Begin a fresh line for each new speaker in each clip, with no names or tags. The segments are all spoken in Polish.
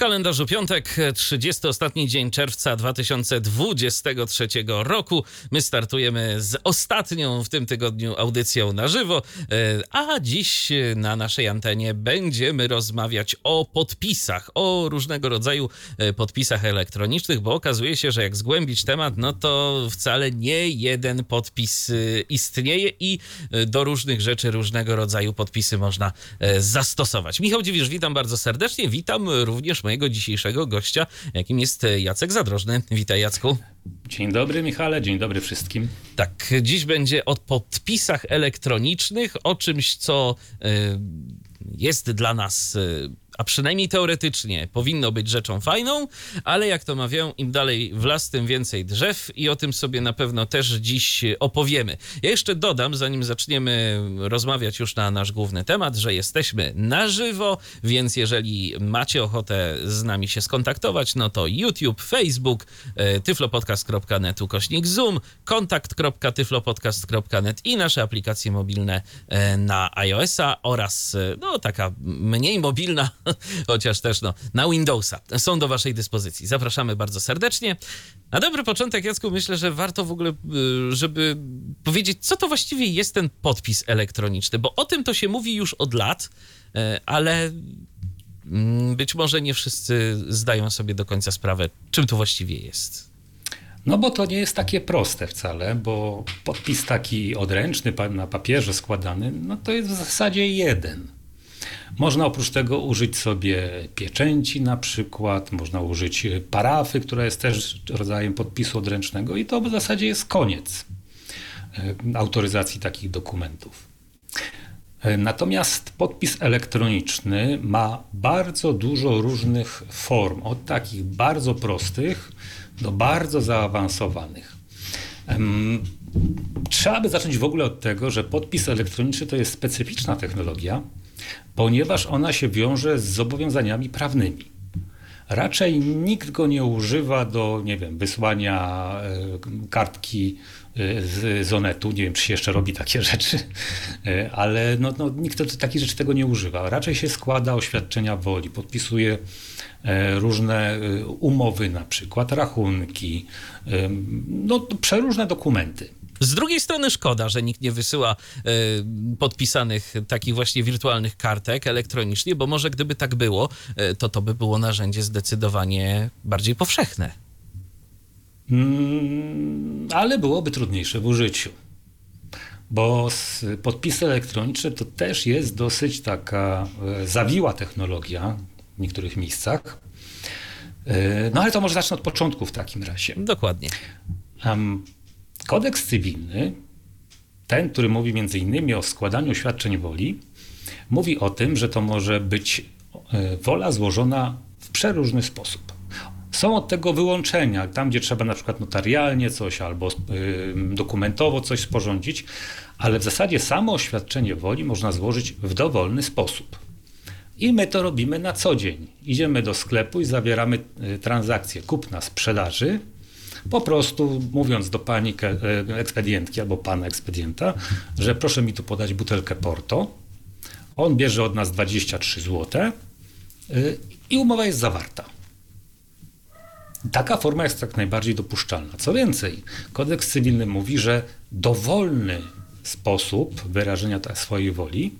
Kalendarzu piątek, 30 ostatni dzień czerwca 2023 roku. My startujemy z ostatnią w tym tygodniu audycją na żywo, e, a dziś na naszej antenie będziemy rozmawiać o podpisach, o różnego rodzaju e, podpisach elektronicznych, bo okazuje się, że jak zgłębić temat, no to wcale nie jeden podpis e, istnieje i do różnych rzeczy różnego rodzaju podpisy można zastosować. Michał Dziwisz, witam bardzo serdecznie, witam również mojego dzisiejszego gościa, jakim jest Jacek Zadrożny. Witaj Jacku.
Dzień dobry Michale, dzień dobry wszystkim.
Tak, dziś będzie o podpisach elektronicznych, o czymś, co y, jest dla nas y, a przynajmniej teoretycznie powinno być rzeczą fajną, ale jak to mawiają, im dalej w las, tym więcej drzew i o tym sobie na pewno też dziś opowiemy. Ja jeszcze dodam, zanim zaczniemy rozmawiać już na nasz główny temat, że jesteśmy na żywo, więc jeżeli macie ochotę z nami się skontaktować, no to YouTube, Facebook, e, tyflopodcast.net ukośnik Zoom, kontakt.tyflopodcast.net i nasze aplikacje mobilne e, na iOS-a oraz e, no taka mniej mobilna chociaż też no, na Windowsa są do Waszej dyspozycji. Zapraszamy bardzo serdecznie. Na dobry początek, Jacku, myślę, że warto w ogóle, y, żeby powiedzieć, co to właściwie jest ten podpis elektroniczny, bo o tym to się mówi już od lat, y, ale mm, być może nie wszyscy zdają sobie do końca sprawę, czym to właściwie jest.
No bo to nie jest takie proste wcale, bo podpis taki odręczny na papierze składany, no to jest w zasadzie jeden. Można oprócz tego użyć sobie pieczęci na przykład, można użyć parafy, która jest też rodzajem podpisu odręcznego i to w zasadzie jest koniec e, autoryzacji takich dokumentów. E, natomiast podpis elektroniczny ma bardzo dużo różnych form, od takich bardzo prostych do bardzo zaawansowanych. Trzeba by zacząć w ogóle od tego, że podpis elektroniczny to jest specyficzna technologia, ponieważ ona się wiąże z zobowiązaniami prawnymi. Raczej nikt go nie używa do, nie wiem, wysłania e, kartki e, z Zonetu. Nie wiem, czy się jeszcze robi takie rzeczy, e, ale no, no, nikt takich rzeczy tego nie używa. Raczej się składa oświadczenia woli, podpisuje różne umowy, na przykład rachunki, no, przeróżne dokumenty.
Z drugiej strony szkoda, że nikt nie wysyła podpisanych takich właśnie wirtualnych kartek elektronicznie, bo może gdyby tak było, to to by było narzędzie zdecydowanie bardziej powszechne.
Mm, ale byłoby trudniejsze w użyciu. Bo podpisy elektroniczne to też jest dosyć taka e, zawiła technologia w niektórych miejscach. No ale to może zacznę od początku w takim razie.
Dokładnie.
Um, Kodeks cywilny, ten, który mówi między innymi o składaniu świadczeń woli, mówi o tym, że to może być e, wola złożona przeróżny sposób. Są od tego wyłączenia, tam gdzie trzeba na przykład notarialnie coś albo e, dokumentowo coś sporządzić, ale w zasadzie samo oświadczenie woli można złożyć w dowolny sposób. I my to robimy na co dzień. Idziemy do sklepu i zawieramy transakcję kupna sprzedaży po prostu mówiąc do pani e, ekspedientki albo pana ekspedienta, że proszę mi tu podać butelkę Porto. On bierze od nas 23 zł e, i umowa jest zawarta. Taka forma jest jak najbardziej dopuszczalna. Co więcej, kodeks cywilny mówi, że dowolny sposób wyrażenia swojej woli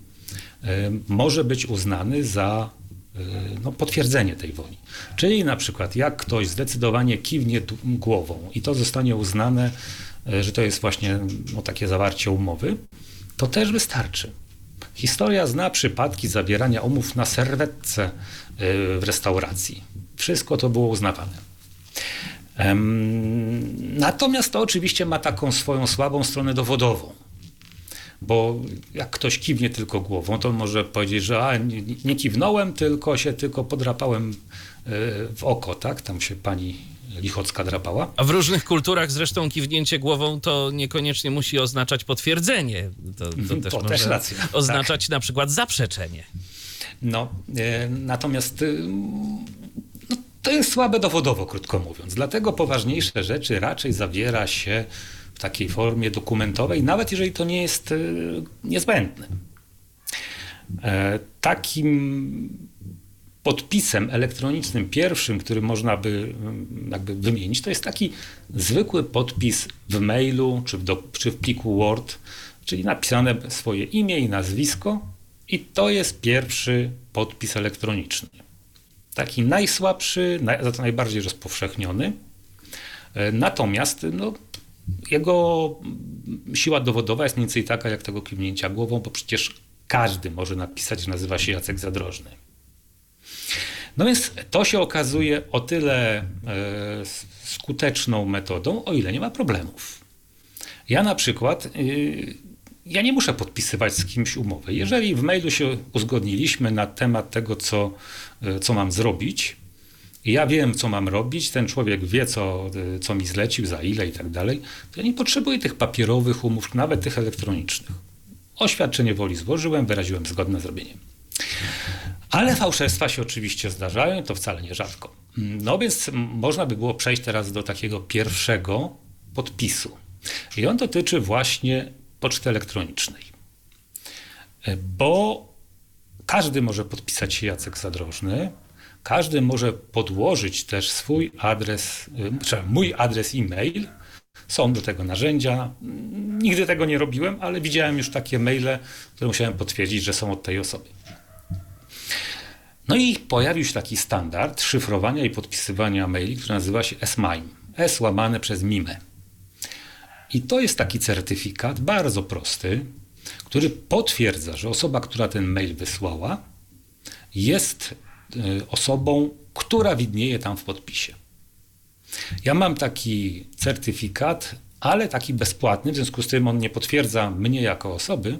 e, może być uznany za Y, no, potwierdzenie tej woli. Czyli na przykład jak ktoś zdecydowanie kiwnie głową i to zostanie uznane, y, że to jest właśnie no, takie zawarcie umowy, to też wystarczy. Historia zna przypadki zawierania umów na serwetce y, w restauracji. Wszystko to było uznawane. Natomiast to oczywiście ma taką swoją słabą stronę dowodową bo jak ktoś kiwnie tylko głową, to może powiedzieć, że a, nie, nie kiwnąłem, tylko się tylko podrapałem e, w oko, tak? Tam się pani Lichocka drapała.
A w różnych kulturach zresztą kiwnięcie głową to niekoniecznie musi oznaczać potwierdzenie. To, to mhm, też to też racja. oznaczać tak. na przykład zaprzeczenie.
No, e, natomiast y, no, To jest słabe dowodowo, krótko mówiąc. Dlatego poważniejsze rzeczy raczej zawiera się w takiej formie dokumentowej, nawet jeżeli to nie jest y, niezbędne. E, takim podpisem elektronicznym pierwszym, który można by mm, jakby wymienić, to jest taki zwykły podpis w mailu czy w, do, czy w pliku Word, czyli napisane swoje imię i nazwisko i to jest pierwszy podpis elektroniczny. Taki najsłabszy, za to najbardziej rozpowszechniony. E, natomiast no, jego siła dowodowa jest mniej więcej taka jak tego kiwnięcia głową, bo przecież każdy może napisać, że nazywa się Jacek Zadrożny. No więc to się okazuje o tyle e, skuteczną metodą, o ile nie ma problemów. Ja na przykład, y, ja nie muszę podpisywać z kimś umowy. Jeżeli w mailu się uzgodniliśmy na temat tego, co, e, co mam zrobić, ja wiem, co mam robić, ten człowiek wie, co, e, co mi zlecił, za ile i tak dalej, to ja nie potrzebuję tych papierowych umów, nawet tych elektronicznych. Oświadczenie woli złożyłem, wyraziłem zgodę na zrobienie. Ale fałszerstwa się oczywiście zdarzają, to wcale nie rzadko. No więc można by było przejść teraz do takiego pierwszego podpisu. I on dotyczy właśnie poczty elektronicznej. Bo każdy może podpisać się Jacek Zadrożny, każdy może podłożyć też swój adres, czy mój adres e-mail. Są do tego narzędzia. Nigdy tego nie robiłem, ale widziałem już takie maile, które musiałem potwierdzić, że są od tej osoby. No i pojawił się taki standard szyfrowania i podpisywania maili, który nazywa się S-MIME. S łamane przez MIME. I to jest taki certyfikat bardzo prosty, który potwierdza, że osoba, która ten mail wysłała, jest e, osobą, która widnieje tam w podpisie. Ja mam taki certyfikat, ale taki bezpłatny, w związku z tym on nie potwierdza mnie jako osoby,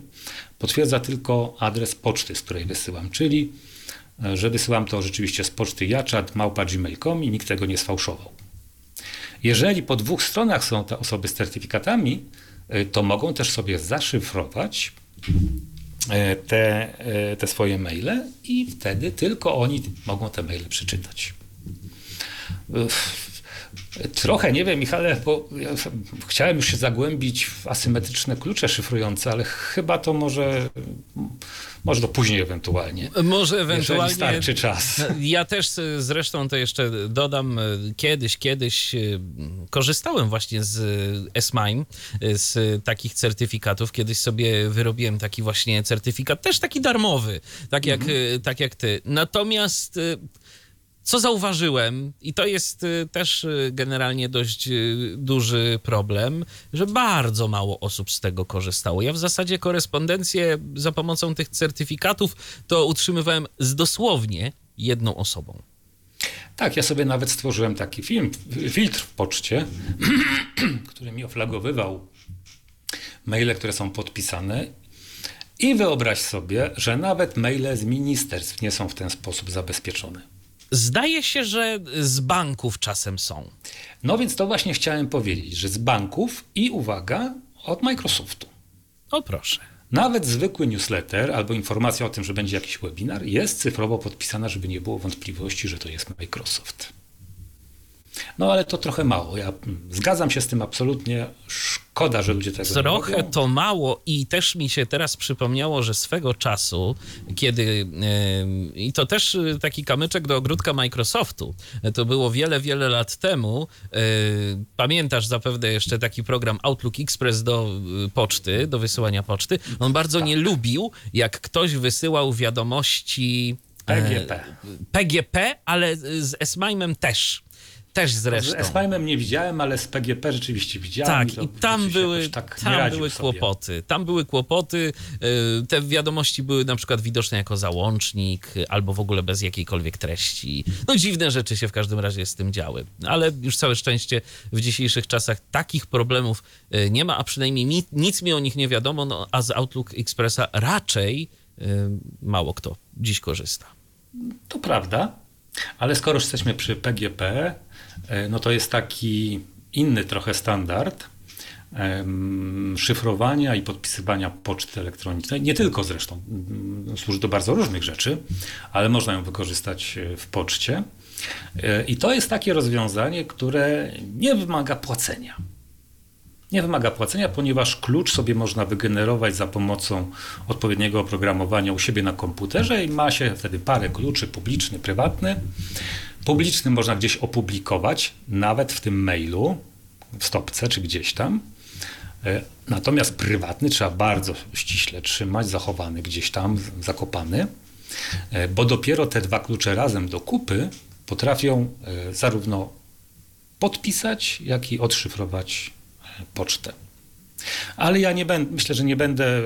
potwierdza tylko adres poczty, z której wysyłam, czyli że wysyłam to rzeczywiście z poczty jaczat małpa.gmail.com i nikt tego nie sfałszował. Jeżeli po dwóch stronach są te osoby z certyfikatami, y, to mogą też sobie zaszyfrować y, te, y, te swoje maile i wtedy tylko oni mogą te maile przeczytać. Trochę nie wiem, Michale, bo ja chciałem już się zagłębić w asymetryczne klucze szyfrujące, ale chyba to może, może to później ewentualnie.
Może ewentualnie.
starczy czas.
Ja też zresztą to jeszcze dodam, kiedyś, kiedyś e, korzystałem właśnie z S-MIME, z takich certyfikatów. Kiedyś sobie wyrobiłem taki właśnie certyfikat, też taki darmowy, tak jak, mhm. tak jak ty. Natomiast e, co zauważyłem, i to jest y, też y, generalnie dość y, duży problem, że bardzo mało osób z tego korzystało. Ja w zasadzie korespondencję za pomocą tych certyfikatów to utrzymywałem z dosłownie jedną osobą.
Tak, ja sobie nawet stworzyłem taki film, filtr w poczcie, który mi oflagowywał maile, które są podpisane. I wyobraź sobie, że nawet maile z ministerstw nie są w ten sposób zabezpieczone.
Zdaje się, że z banków czasem są.
No więc to właśnie chciałem powiedzieć, że z banków i uwaga, od Microsoftu.
O proszę.
Nawet zwykły newsletter albo informacja o tym, że będzie jakiś webinar jest cyfrowo podpisana, żeby nie było wątpliwości, że to jest Microsoft. No ale to trochę mało. Ja zgadzam się z tym absolutnie. Szkoda, że ludzie tego
Trochę
nie
to mało i też mi się teraz przypomniało, że swego czasu, kiedy yy, i to też taki kamyczek do ogródka Microsoftu, to było wiele, wiele lat temu. Yy, pamiętasz zapewne jeszcze taki program Outlook Express do poczty, do wysyłania poczty. On bardzo tak. nie lubił, jak ktoś wysyłał wiadomości
PGP.
PGP, ale z S-MIME'em też. Też zresztą.
Z S-MIME'em nie widziałem, ale z PGP rzeczywiście widziałem.
Tak, i, tam były, tak tam były kłopoty. Tam były kłopoty. Y, te wiadomości były na przykład widoczne jako załącznik, albo w ogóle bez jakiejkolwiek treści. No dziwne rzeczy się w każdym razie z tym działy. Ale już całe szczęście w dzisiejszych czasach takich problemów y, nie ma, a przynajmniej nic mi o nich nie wiadomo, no, a z Outlook Expressa raczej y, mało kto dziś korzysta.
To prawda, ale skoro już jesteśmy przy PGP, no to jest taki inny trochę standard szyfrowania i podpisywania poczty elektronicznej. Nie tylko zresztą, mm, służy do bardzo różnych rzeczy, ale można ją wykorzystać e, w poczcie. E, I to jest takie rozwiązanie, które nie wymaga płacenia. Nie wymaga płacenia, ponieważ klucz sobie można wygenerować za pomocą odpowiedniego oprogramowania u siebie na komputerze i ma się wtedy parę kluczy, publiczny, prywatny. Publiczny można gdzieś opublikować, nawet w tym mailu, w stopce czy gdzieś tam. E, natomiast prywatny trzeba bardzo ściśle trzymać, zachowany gdzieś tam, zakopany, e, bo dopiero te dwa klucze razem do kupy potrafią e, zarówno podpisać, jak i odszyfrować pocztę. Ale ja nie będę, myślę, że nie będę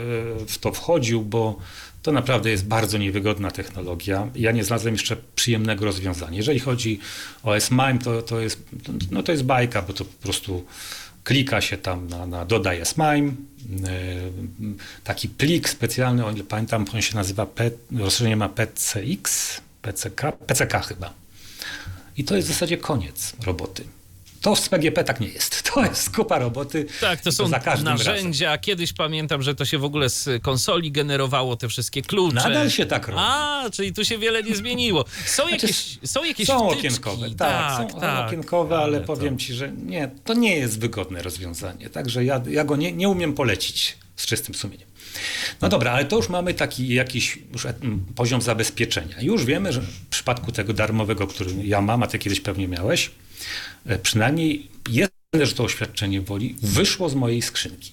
w to wchodził, bo to naprawdę jest bardzo niewygodna technologia. Ja nie znalazłem jeszcze przyjemnego rozwiązania. Jeżeli chodzi o S-MIME, to, to, jest, no to jest bajka, bo to po prostu klika się tam na, na dodaj S-MIME, taki plik specjalny, o ile pamiętam, on się nazywa, P, rozszerzenie ma PCX, PCK, PCK chyba. I to jest w zasadzie koniec roboty. To z PGP tak nie jest. To jest kupa roboty.
Tak, to są to narzędzia. Razem. Kiedyś pamiętam, że to się w ogóle z konsoli generowało te wszystkie klucze.
Nadal się tak robi.
A, czyli tu się wiele nie zmieniło. Są znaczy, jakieś Są, jakieś
są okienkowe. Tak, tak, są tak, okienkowe, ale, ale powiem to... ci, że nie, to nie jest wygodne rozwiązanie. Także ja, ja go nie, nie umiem polecić z czystym sumieniem. No dobra, ale to już mamy taki jakiś poziom zabezpieczenia. Już wiemy, że w przypadku tego darmowego, który ja mam, a ty kiedyś pewnie miałeś, przynajmniej jest, że to oświadczenie woli wyszło z mojej skrzynki.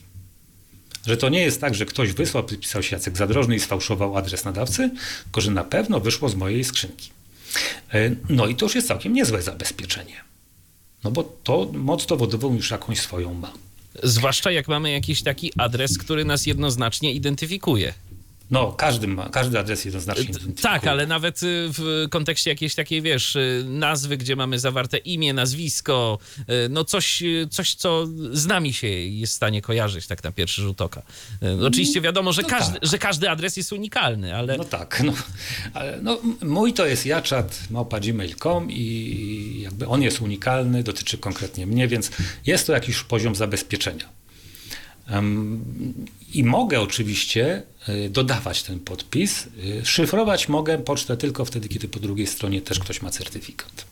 Że to nie jest tak, że ktoś wysłał, pisał się Jacek Zadrożny i sfałszował adres nadawcy, tylko że na pewno wyszło z mojej skrzynki. E, no i to już jest całkiem niezłe zabezpieczenie. No bo to moc dowodową już jakąś swoją ma.
Zwłaszcza jak mamy jakiś taki adres, który nas jednoznacznie identyfikuje.
No, każdy, ma, każdy adres jednoznacznie identyfikuje.
Tak, ale nawet y, w kontekście jakiejś takiej, wiesz, y, nazwy, gdzie mamy zawarte imię, nazwisko, y, no coś, coś co z nami się jest w stanie kojarzyć tak na pierwszy rzut oka. Oczywiście wiadomo, że, no każdy, tak. że każdy adres jest unikalny, ale...
No tak, no, ale no, mój to jest jaczat małpa.gmail.com i jakby on jest unikalny, dotyczy konkretnie mnie, więc jest to jakiś poziom zabezpieczenia. I mogę oczywiście e, dodawać ten podpis. E, szyfrować mogę pocztę tylko wtedy, kiedy po drugiej stronie też ktoś ma certyfikat.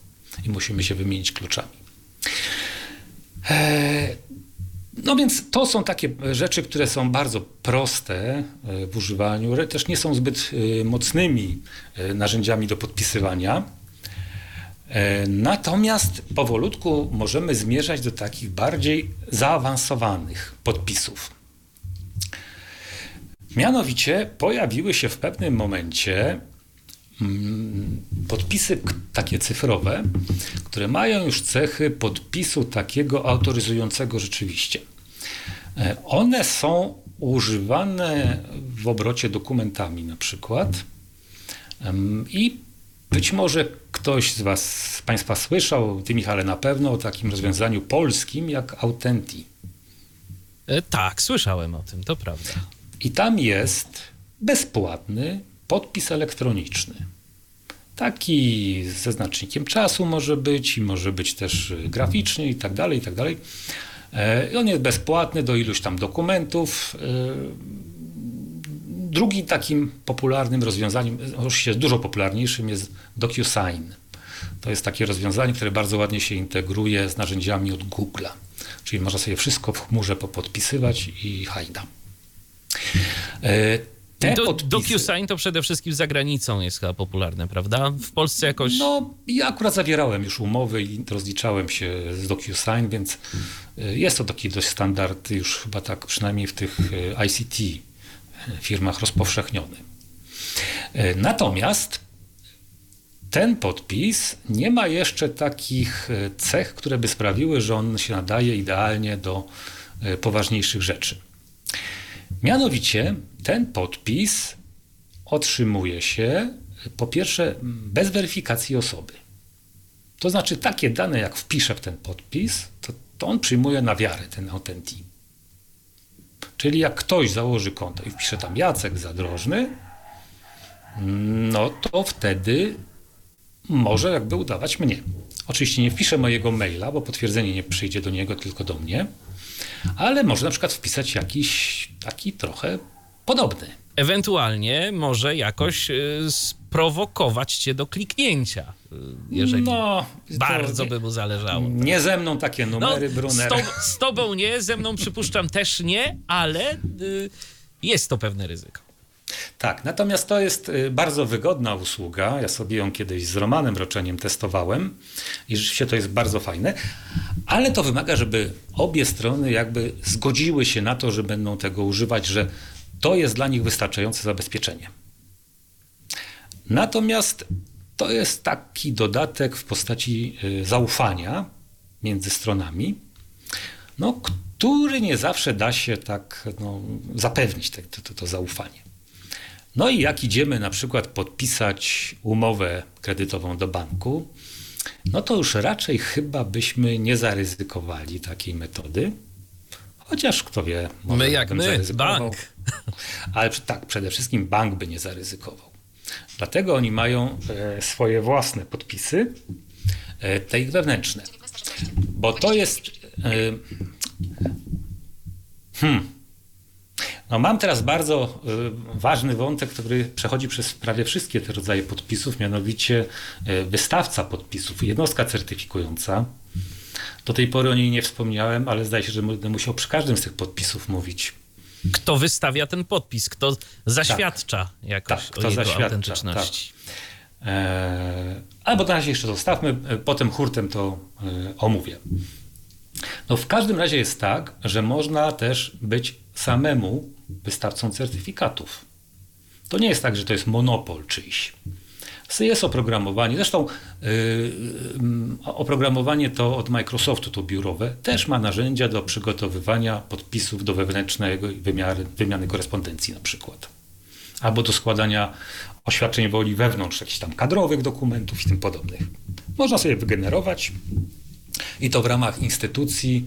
I musimy się wymienić kluczami. E, no więc to są takie rzeczy, które są bardzo proste w używaniu, też nie są zbyt mocnymi narzędziami do podpisywania. Natomiast powolutku możemy zmierzać do takich bardziej zaawansowanych podpisów. Mianowicie pojawiły się w pewnym momencie mm, podpisy takie cyfrowe, które mają już cechy podpisu takiego autoryzującego rzeczywiście. E, one są używane w obrocie dokumentami na przykład i być może ktoś z Was, z Państwa słyszał, Ty Michale na pewno, o takim rozwiązaniu polskim jak Autenti.
E, tak, słyszałem o tym, to prawda.
I tam jest bezpłatny podpis elektroniczny. Taki ze znacznikiem czasu może być i może być też graficzny i tak dalej, i tak dalej. E, I on jest bezpłatny do iluś tam dokumentów. Drugim takim popularnym rozwiązaniem, oczywiście dużo popularniejszym jest DocuSign. To jest takie rozwiązanie, które bardzo ładnie się integruje z narzędziami od Google'a. Czyli można sobie wszystko w chmurze popodpisywać i hajda.
E, te Do. DocuSign to przede wszystkim za granicą jest chyba popularne, prawda? W Polsce jakoś...
No, ja akurat zawierałem już umowy i rozliczałem się z DocuSign, więc e, jest to taki dość standard już chyba tak przynajmniej w tych e, ICT firmach rozpowszechniony. Natomiast ten podpis nie ma jeszcze takich cech, które by sprawiły, że on się nadaje idealnie do poważniejszych rzeczy. Mianowicie ten podpis otrzymuje się po pierwsze bez weryfikacji osoby. To znaczy takie dane, jak wpiszę w ten podpis, to, to on przyjmuje na wiarę ten autenti. Czyli jak ktoś założy konto i wpisze tam Jacek Zadrożny, no to wtedy może jakby udawać mnie. Oczywiście nie wpiszę mojego maila, bo potwierdzenie nie przyjdzie do niego, tylko do mnie ale może na przykład wpisać jakiś taki trochę podobny.
Ewentualnie może jakoś y, prowokować cię do kliknięcia, jeżeli
No,
bardzo by mu zależało.
nie ze mną takie
No,
numery,
z,
Brunner.
tobą, z tobą nie, ze mną przypuszczam też nie, ale y, jest to pewne ryzyko.
Tak, natomiast to jest y, bardzo wygodna usługa. Ja sobie ją kiedyś z Romanem Roczeniem testowałem i rzeczywiście to jest bardzo fajne, ale to wymaga, żeby obie strony jakby zgodziły się na to, że będą tego używać, że to jest dla nich wystarczające zabezpieczenie. Natomiast to jest taki dodatek w postaci y, zaufania między stronami, no, który nie zawsze da się tak no, zapewnić te, to, to, to zaufanie. No i jak idziemy na przykład podpisać umowę kredytową do banku, no to już raczej chyba byśmy nie zaryzykowali takiej metody. Chociaż kto wie, może
My jak my, bank.
Ale tak, przede wszystkim bank by nie zaryzykował. Dlatego oni mają e, swoje własne podpisy, e, te ich wewnętrzne. Bo to jest. E, hmm. No mam teraz bardzo ważny wątek, który przechodzi przez prawie wszystkie te rodzaje podpisów, mianowicie wystawca podpisów, jednostka certyfikująca. Do tej pory o niej nie wspomniałem, ale zdaje się, że będę musiał przy każdym z tych podpisów mówić.
Kto wystawia ten podpis? Kto zaświadcza jakoś
Tak,
o
kto
jego
zaświadcza,
autentyczności?
E, albo na razie jeszcze zostawmy, e, potem hurtem to e, omówię. No w każdym razie jest tak, że można też być samemu wystawcą certyfikatów. To nie jest tak, że to jest monopol czyjś. Jest oprogramowanie, zresztą yy, yy, oprogramowanie to od Microsoftu, to biurowe, też ma narzędzia do przygotowywania podpisów do wewnętrznego wymiary, wymiany korespondencji na przykład. Albo do składania oświadczeń woli wewnątrz jakichś tam kadrowych dokumentów i tym podobnych. Można sobie wygenerować i to w ramach instytucji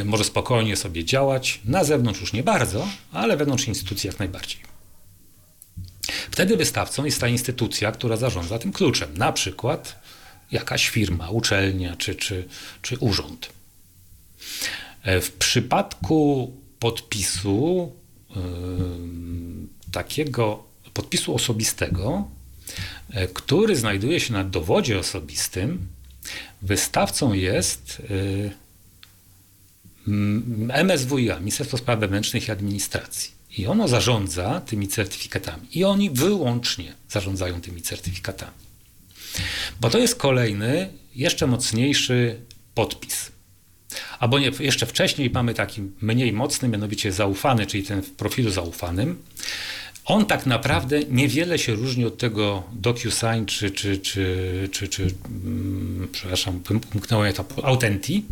y, może spokojnie sobie działać. Na zewnątrz już nie bardzo, ale wewnątrz instytucji jak najbardziej. Wtedy wystawcą jest ta instytucja, która zarządza tym kluczem, na przykład jakaś firma, uczelnia czy, czy, czy urząd. E, W przypadku podpisu y, takiego podpisu osobistego, e, który znajduje się na dowodzie osobistym, wystawcą jest y, m- MSWiA, Ministerstwo Spraw Wewnętrznych i Administracji. I ono zarządza tymi certyfikatami. I oni wyłącznie zarządzają tymi certyfikatami. Bo to jest kolejny, jeszcze mocniejszy podpis. Albo nie, jeszcze wcześniej mamy taki mniej mocny, mianowicie zaufany, czyli ten w profilu zaufanym. On tak naprawdę niewiele się różni od tego DocuSign czy, czy, czy, czy, czy mm, przepraszam, mnie to Autenti.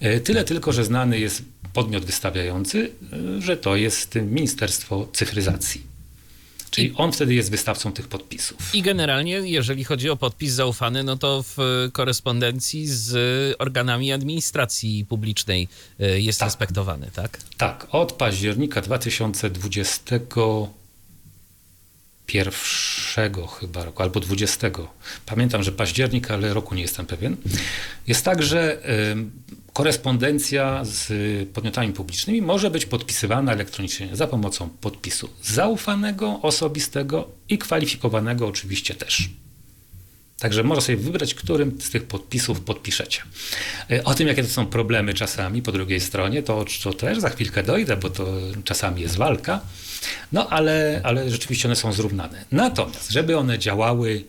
E, Tyle tylko, że znany jest podmiot wystawiający, e, że to jest Ministerstwo Cyfryzacji. Czyli on wtedy jest wystawcą tych podpisów.
I generalnie, jeżeli chodzi o podpis zaufany, no to w korespondencji z organami administracji publicznej e, jest
Tak.
respektowany, tak?
Tak, od października 2021 chyba roku, albo 20. Pamiętam, że październik, ale roku nie jestem pewien. Jest tak, że korespondencja z podmiotami publicznymi może być podpisywana elektronicznie za pomocą podpisu zaufanego, osobistego i kwalifikowanego oczywiście też. Także można sobie wybrać, którym z tych podpisów podpiszecie. E, O tym, jakie to są problemy czasami po drugiej stronie, to, to też za chwilkę dojdę, bo to czasami jest walka. No ale, ale rzeczywiście one są zrównane. Natomiast, żeby one działały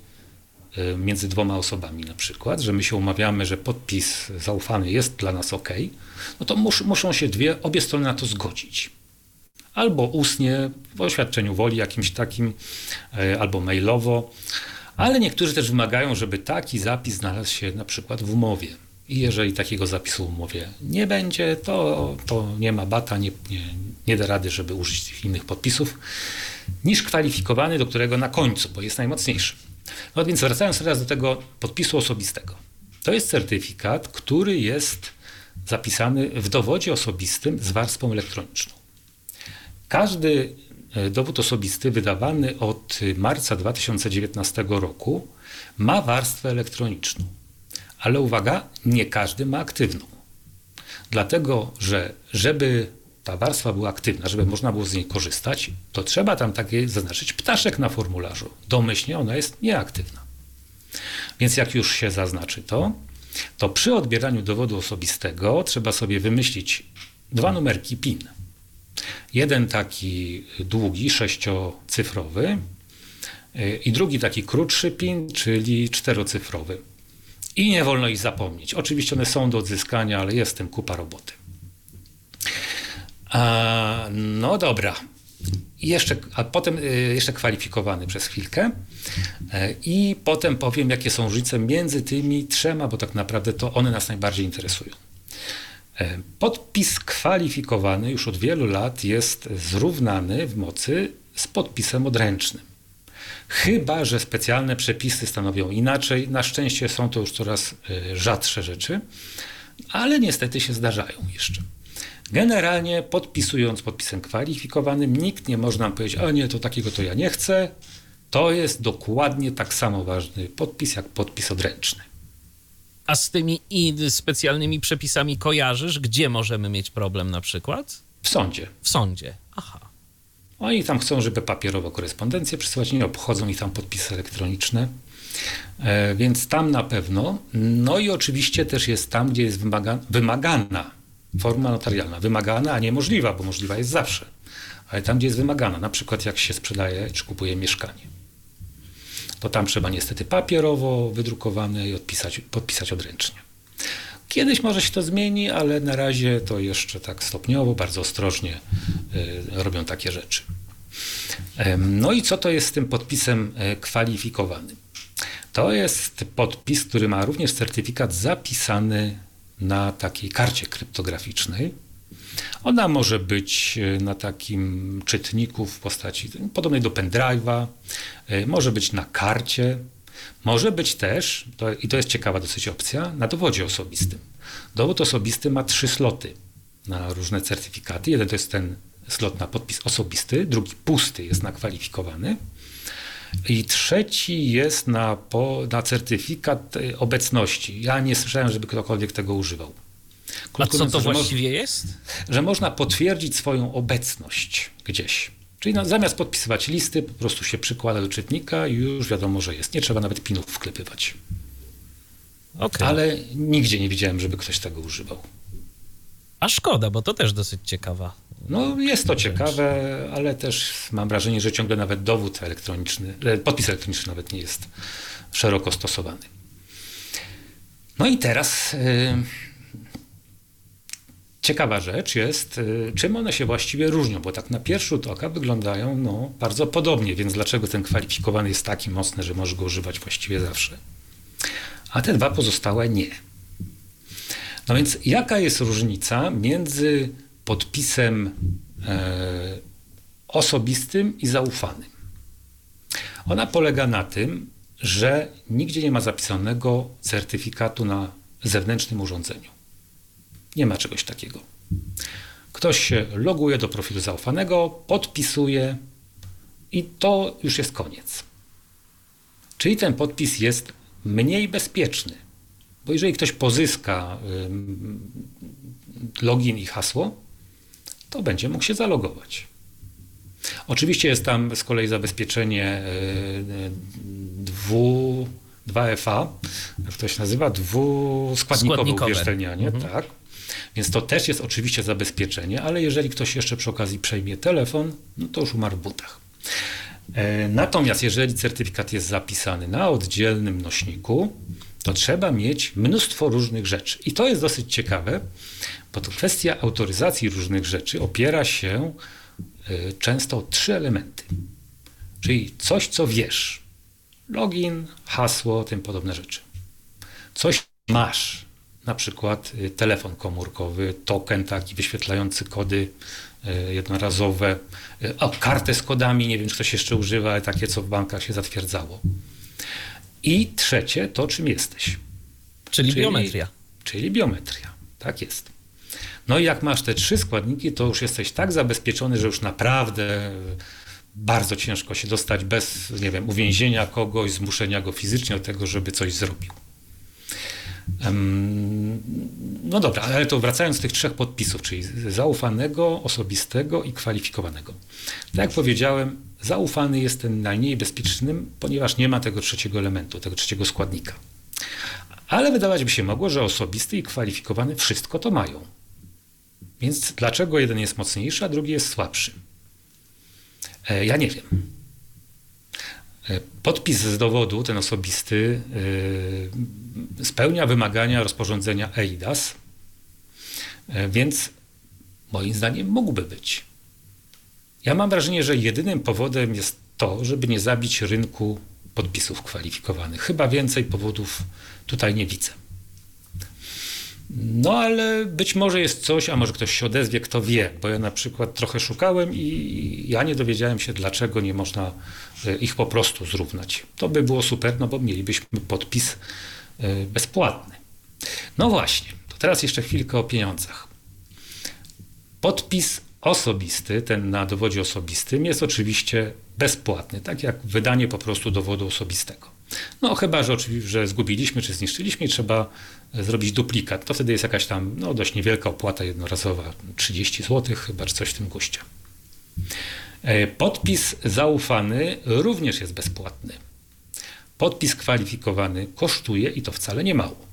e, między dwoma osobami na przykład, że my się umawiamy, że podpis zaufany jest dla nas ok, no to mus, muszą się dwie, obie strony na to zgodzić albo ustnie w oświadczeniu woli jakimś takim, e, albo mailowo, ale niektórzy też wymagają, żeby taki zapis znalazł się na przykład w umowie. I jeżeli takiego zapisu w umowie nie będzie, to, to nie ma bata, nie, nie, nie da rady, żeby użyć tych innych podpisów, niż kwalifikowany, do którego na końcu, bo jest najmocniejszy. No więc wracając teraz do tego podpisu osobistego. To jest certyfikat, który jest zapisany w dowodzie osobistym z warstwą elektroniczną. Każdy e, dowód osobisty wydawany od marca 2019 roku ma warstwę elektroniczną. Ale uwaga, nie każdy ma aktywną. Dlatego, że żeby ta warstwa była aktywna, żeby można było z niej korzystać, to trzeba tam takie zaznaczyć ptaszek na formularzu. Domyślnie ona jest nieaktywna. Więc jak już się zaznaczy to, to przy odbieraniu dowodu osobistego trzeba sobie wymyślić dwa numerki PIN. Jeden taki długi, sześciocyfrowy y, i drugi taki krótszy PIN, czyli czterocyfrowy. I nie wolno ich zapomnieć. Oczywiście one są do odzyskania, ale jest kupa roboty. A, no dobra. Jeszcze, a potem y, jeszcze kwalifikowany przez chwilkę. E, I potem powiem, jakie są różnice między tymi trzema, bo tak naprawdę to one nas najbardziej interesują. E, podpis kwalifikowany już od wielu lat jest zrównany w mocy z podpisem odręcznym. Chyba, że specjalne przepisy stanowią inaczej. Na szczęście są to już coraz e, rzadsze rzeczy, ale niestety się zdarzają jeszcze. Generalnie podpisując podpisem kwalifikowanym, nikt nie może nam powiedzieć, a nie, to takiego to ja nie chcę. To jest dokładnie tak samo ważny podpis jak podpis odręczny.
A z tymi specjalnymi przepisami kojarzysz, gdzie możemy mieć problem na przykład?
W sądzie.
W sądzie.
Oni tam chcą, żeby papierowo korespondencję przesyłać, nie obchodzą ich tam podpisy elektroniczne. E, więc tam na pewno. No i oczywiście też jest tam, gdzie jest wymaga, wymagana forma notarialna. Wymagana, a nie możliwa, bo możliwa jest zawsze. Ale tam, gdzie jest wymagana, na przykład jak się sprzedaje czy kupuje mieszkanie. To tam trzeba niestety papierowo wydrukowane i odpisać, podpisać odręcznie. Kiedyś może się to zmieni, ale na razie to jeszcze tak stopniowo, bardzo ostrożnie y, robią takie rzeczy. No i co to jest z tym podpisem e, kwalifikowanym? To jest podpis, który ma również certyfikat zapisany na takiej karcie kryptograficznej. Ona może być e, na takim czytniku w postaci podobnej do pendrive'a, e, może być na karcie, może być też, to, i to jest ciekawa dosyć opcja, na dowodzie osobistym. Dowód osobisty ma trzy sloty na różne certyfikaty. Jeden to jest ten slot na podpis osobisty, drugi pusty jest na kwalifikowany. I trzeci jest na, po, na certyfikat e, obecności. Ja nie słyszałem, żeby ktokolwiek tego używał.
Krótko A co to właściwie jest?
Że można potwierdzić swoją obecność gdzieś. Czyli no, zamiast podpisywać listy, po prostu się przykłada do czytnika i już wiadomo, że jest. Nie trzeba nawet pinów wklepywać. Okay. Ale nigdzie nie widziałem, żeby ktoś tego używał.
A szkoda, bo to też dosyć ciekawa.
No jest to ciekawe, ale też mam wrażenie, że ciągle nawet dowód elektroniczny, e, podpis elektroniczny nawet nie jest szeroko stosowany. No i teraz yy, ciekawa rzecz jest, yy, czym one się właściwie różnią, bo tak na pierwszy rzut oka wyglądają no, bardzo podobnie, więc dlaczego ten kwalifikowany jest taki mocny, że możesz go używać właściwie zawsze? A te dwa pozostałe nie. No więc jaka jest różnica między podpisem e, osobistym i zaufanym? Ona polega na tym, że nigdzie nie ma zapisanego certyfikatu na zewnętrznym urządzeniu. Nie ma czegoś takiego. Ktoś się loguje do profilu zaufanego, podpisuje i to już jest koniec. Czyli ten podpis jest mniej bezpieczny. Bo jeżeli ktoś pozyska login i hasło, to będzie mógł się zalogować. Oczywiście jest tam z kolei zabezpieczenie dwu, 2FA, jak to się nazywa, dwuskładnikowe uwierzytelnianie, mhm. tak. Więc to też jest oczywiście zabezpieczenie, ale jeżeli ktoś jeszcze przy okazji przejmie telefon, no to już umarł w butach. E, natomiast jeżeli certyfikat jest zapisany na oddzielnym nośniku, to trzeba mieć mnóstwo różnych rzeczy. I to jest dosyć ciekawe, bo to kwestia autoryzacji różnych rzeczy opiera się e, często o trzy elementy. Czyli coś, co wiesz. Login, hasło, tym podobne rzeczy. Coś masz, na przykład e, telefon komórkowy, token taki wyświetlający kody E, jednorazowe, e, o, kartę z kodami, nie wiem, czy ktoś jeszcze używa, ale takie, co w bankach się zatwierdzało. I trzecie, to czym jesteś.
Czyli, czyli biometria.
Czyli biometria, tak jest. No i jak masz te trzy składniki, to już jesteś tak zabezpieczony, że już naprawdę bardzo ciężko się dostać bez, nie wiem, uwięzienia kogoś, zmuszenia go fizycznie do tego, żeby coś zrobił. No dobra, ale to wracając do tych trzech podpisów, czyli zaufanego, osobistego i kwalifikowanego. Tak jak powiedziałem, zaufany jest ten najmniej bezpiecznym, ponieważ nie ma tego trzeciego elementu, tego trzeciego składnika. Ale wydawać by się mogło, że osobisty i kwalifikowany wszystko to mają. Więc dlaczego jeden jest mocniejszy, a drugi jest słabszy? E, ja nie wiem. E, podpis z dowodu, ten osobisty, e, spełnia wymagania rozporządzenia EIDAS, więc moim zdaniem mógłby być. Ja mam wrażenie, że jedynym powodem jest to, żeby nie zabić rynku podpisów kwalifikowanych. Chyba więcej powodów tutaj nie widzę. No ale być może jest coś, a może ktoś się odezwie, kto wie, bo ja na przykład trochę szukałem i ja nie dowiedziałem się, dlaczego nie można e, ich po prostu zrównać. To by było super, no bo mielibyśmy podpis e, bezpłatny. No właśnie, to teraz jeszcze chwilkę o pieniądzach. Podpis osobisty, ten na dowodzie osobistym, jest oczywiście bezpłatny, tak jak wydanie po prostu dowodu osobistego. No chyba, że oczywiście, że zgubiliśmy czy zniszczyliśmy i trzeba zrobić duplikat. To wtedy jest jakaś tam no, dość niewielka opłata jednorazowa, 30 zł chyba, czy coś w tym guście. E, podpis zaufany również jest bezpłatny. Podpis kwalifikowany kosztuje i to wcale nie mało.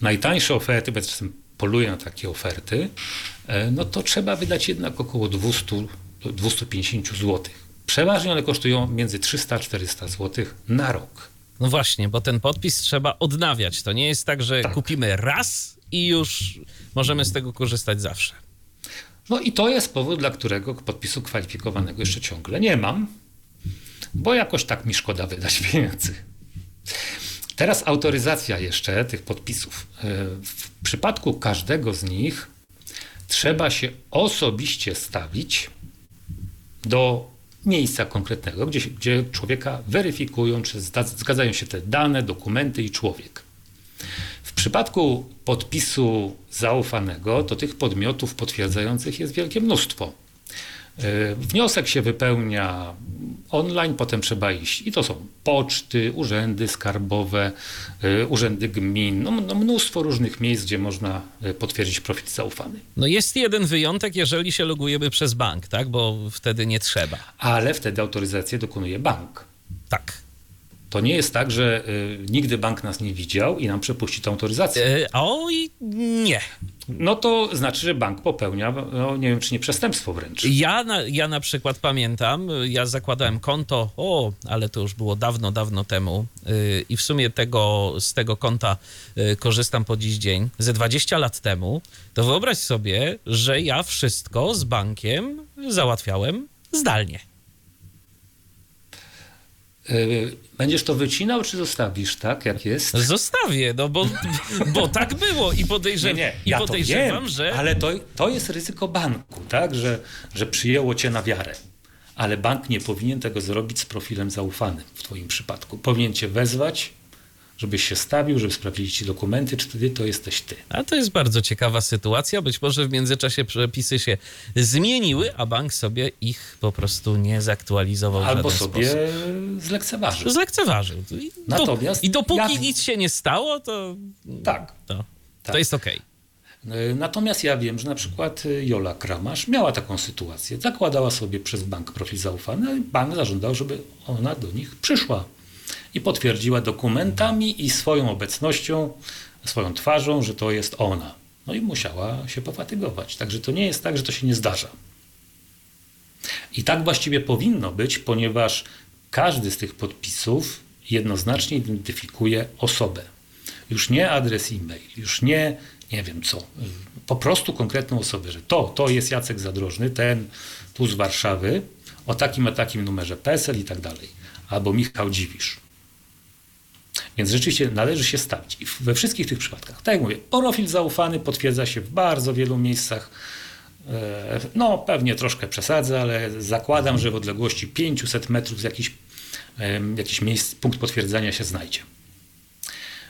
Najtańsze oferty, ja czasem poluję na takie oferty, e, no to trzeba wydać jednak około 200 250 zł. Przeważnie one kosztują między 300 a 400 zł na rok.
No właśnie, bo ten podpis trzeba odnawiać. To nie jest tak, że tak. kupimy raz i już możemy z tego korzystać zawsze.
No i to jest powód, dla którego podpisu kwalifikowanego jeszcze ciągle nie mam, bo jakoś tak mi szkoda wydać pieniędzy. Teraz autoryzacja jeszcze tych podpisów. E, w przypadku każdego z nich trzeba się osobiście stawić do miejsca konkretnego, gdzie, gdzie człowieka weryfikują, czy zgadzają się te dane, dokumenty i człowiek. W przypadku podpisu zaufanego, to tych podmiotów potwierdzających jest wielkie mnóstwo. E, wniosek się wypełnia online, potem trzeba iść. I to są poczty, urzędy skarbowe, e, urzędy gmin, no, no mnóstwo różnych miejsc, gdzie można e, potwierdzić profil zaufany.
No jest jeden wyjątek, jeżeli się logujemy przez bank, tak? Bo wtedy nie trzeba.
Ale wtedy autoryzację dokonuje bank.
Tak.
To nie jest tak, że y, nigdy bank nas nie widział i nam przepuści tę autoryzację.
E, oj, nie.
No to znaczy, że bank popełnia, no nie wiem czy nie przestępstwo wręcz.
Ja na, ja na przykład pamiętam, ja zakładałem konto, o, ale to już było dawno, dawno temu yy, i w sumie tego, z tego konta yy, korzystam po dziś dzień, ze 20 lat temu, to wyobraź sobie, że ja wszystko z bankiem załatwiałem zdalnie.
Y, będziesz to wycinał, czy zostawisz tak, jak jest?
Zostawię, no bo, bo tak było i, podejrzewam, nie, nie, ja i podejrzewam,
wiem,
że...
Ale to, to jest ryzyko banku, tak, że, że przyjęło cię na wiarę. Ale bank nie powinien tego zrobić z profilem zaufanym w twoim przypadku. Powinien cię wezwać, żebyś się stawił, żeby sprawdzili ci dokumenty, czy ty to jesteś ty.
A to jest bardzo ciekawa sytuacja. Być może w międzyczasie przepisy się zmieniły, a bank sobie ich po prostu nie zaktualizował.
Albo sobie sposób. zlekceważył.
Zlekceważył. I, Natomiast I dopóki ja... nic się nie stało, to.
Tak.
To, tak. to jest okej.
Okay. Natomiast ja wiem, że na przykład Jola Kramasz miała taką sytuację. Zakładała sobie przez bank profil zaufany, a bank zażądał, żeby ona do nich przyszła i potwierdziła dokumentami i swoją obecnością, swoją twarzą, że to jest ona. No i musiała się pofatygować. Także to nie jest tak, że to się nie zdarza. I tak właściwie powinno być, ponieważ każdy z tych podpisów jednoznacznie identyfikuje osobę. Już nie adres e-mail, już nie nie wiem co, po prostu konkretną osobę, że to, to jest Jacek Zadrożny, ten tu z Warszawy, o takim a takim numerze PESEL i tak dalej, albo Michał Dziwisz. Więc rzeczywiście należy się stawić. I we wszystkich tych przypadkach, tak jak mówię, profil zaufany potwierdza się w bardzo wielu miejscach. E, no, pewnie troszkę przesadzę, ale zakładam, że w odległości 500 metrów jakiś, jakiś miejsc, punkt potwierdzenia się znajdzie.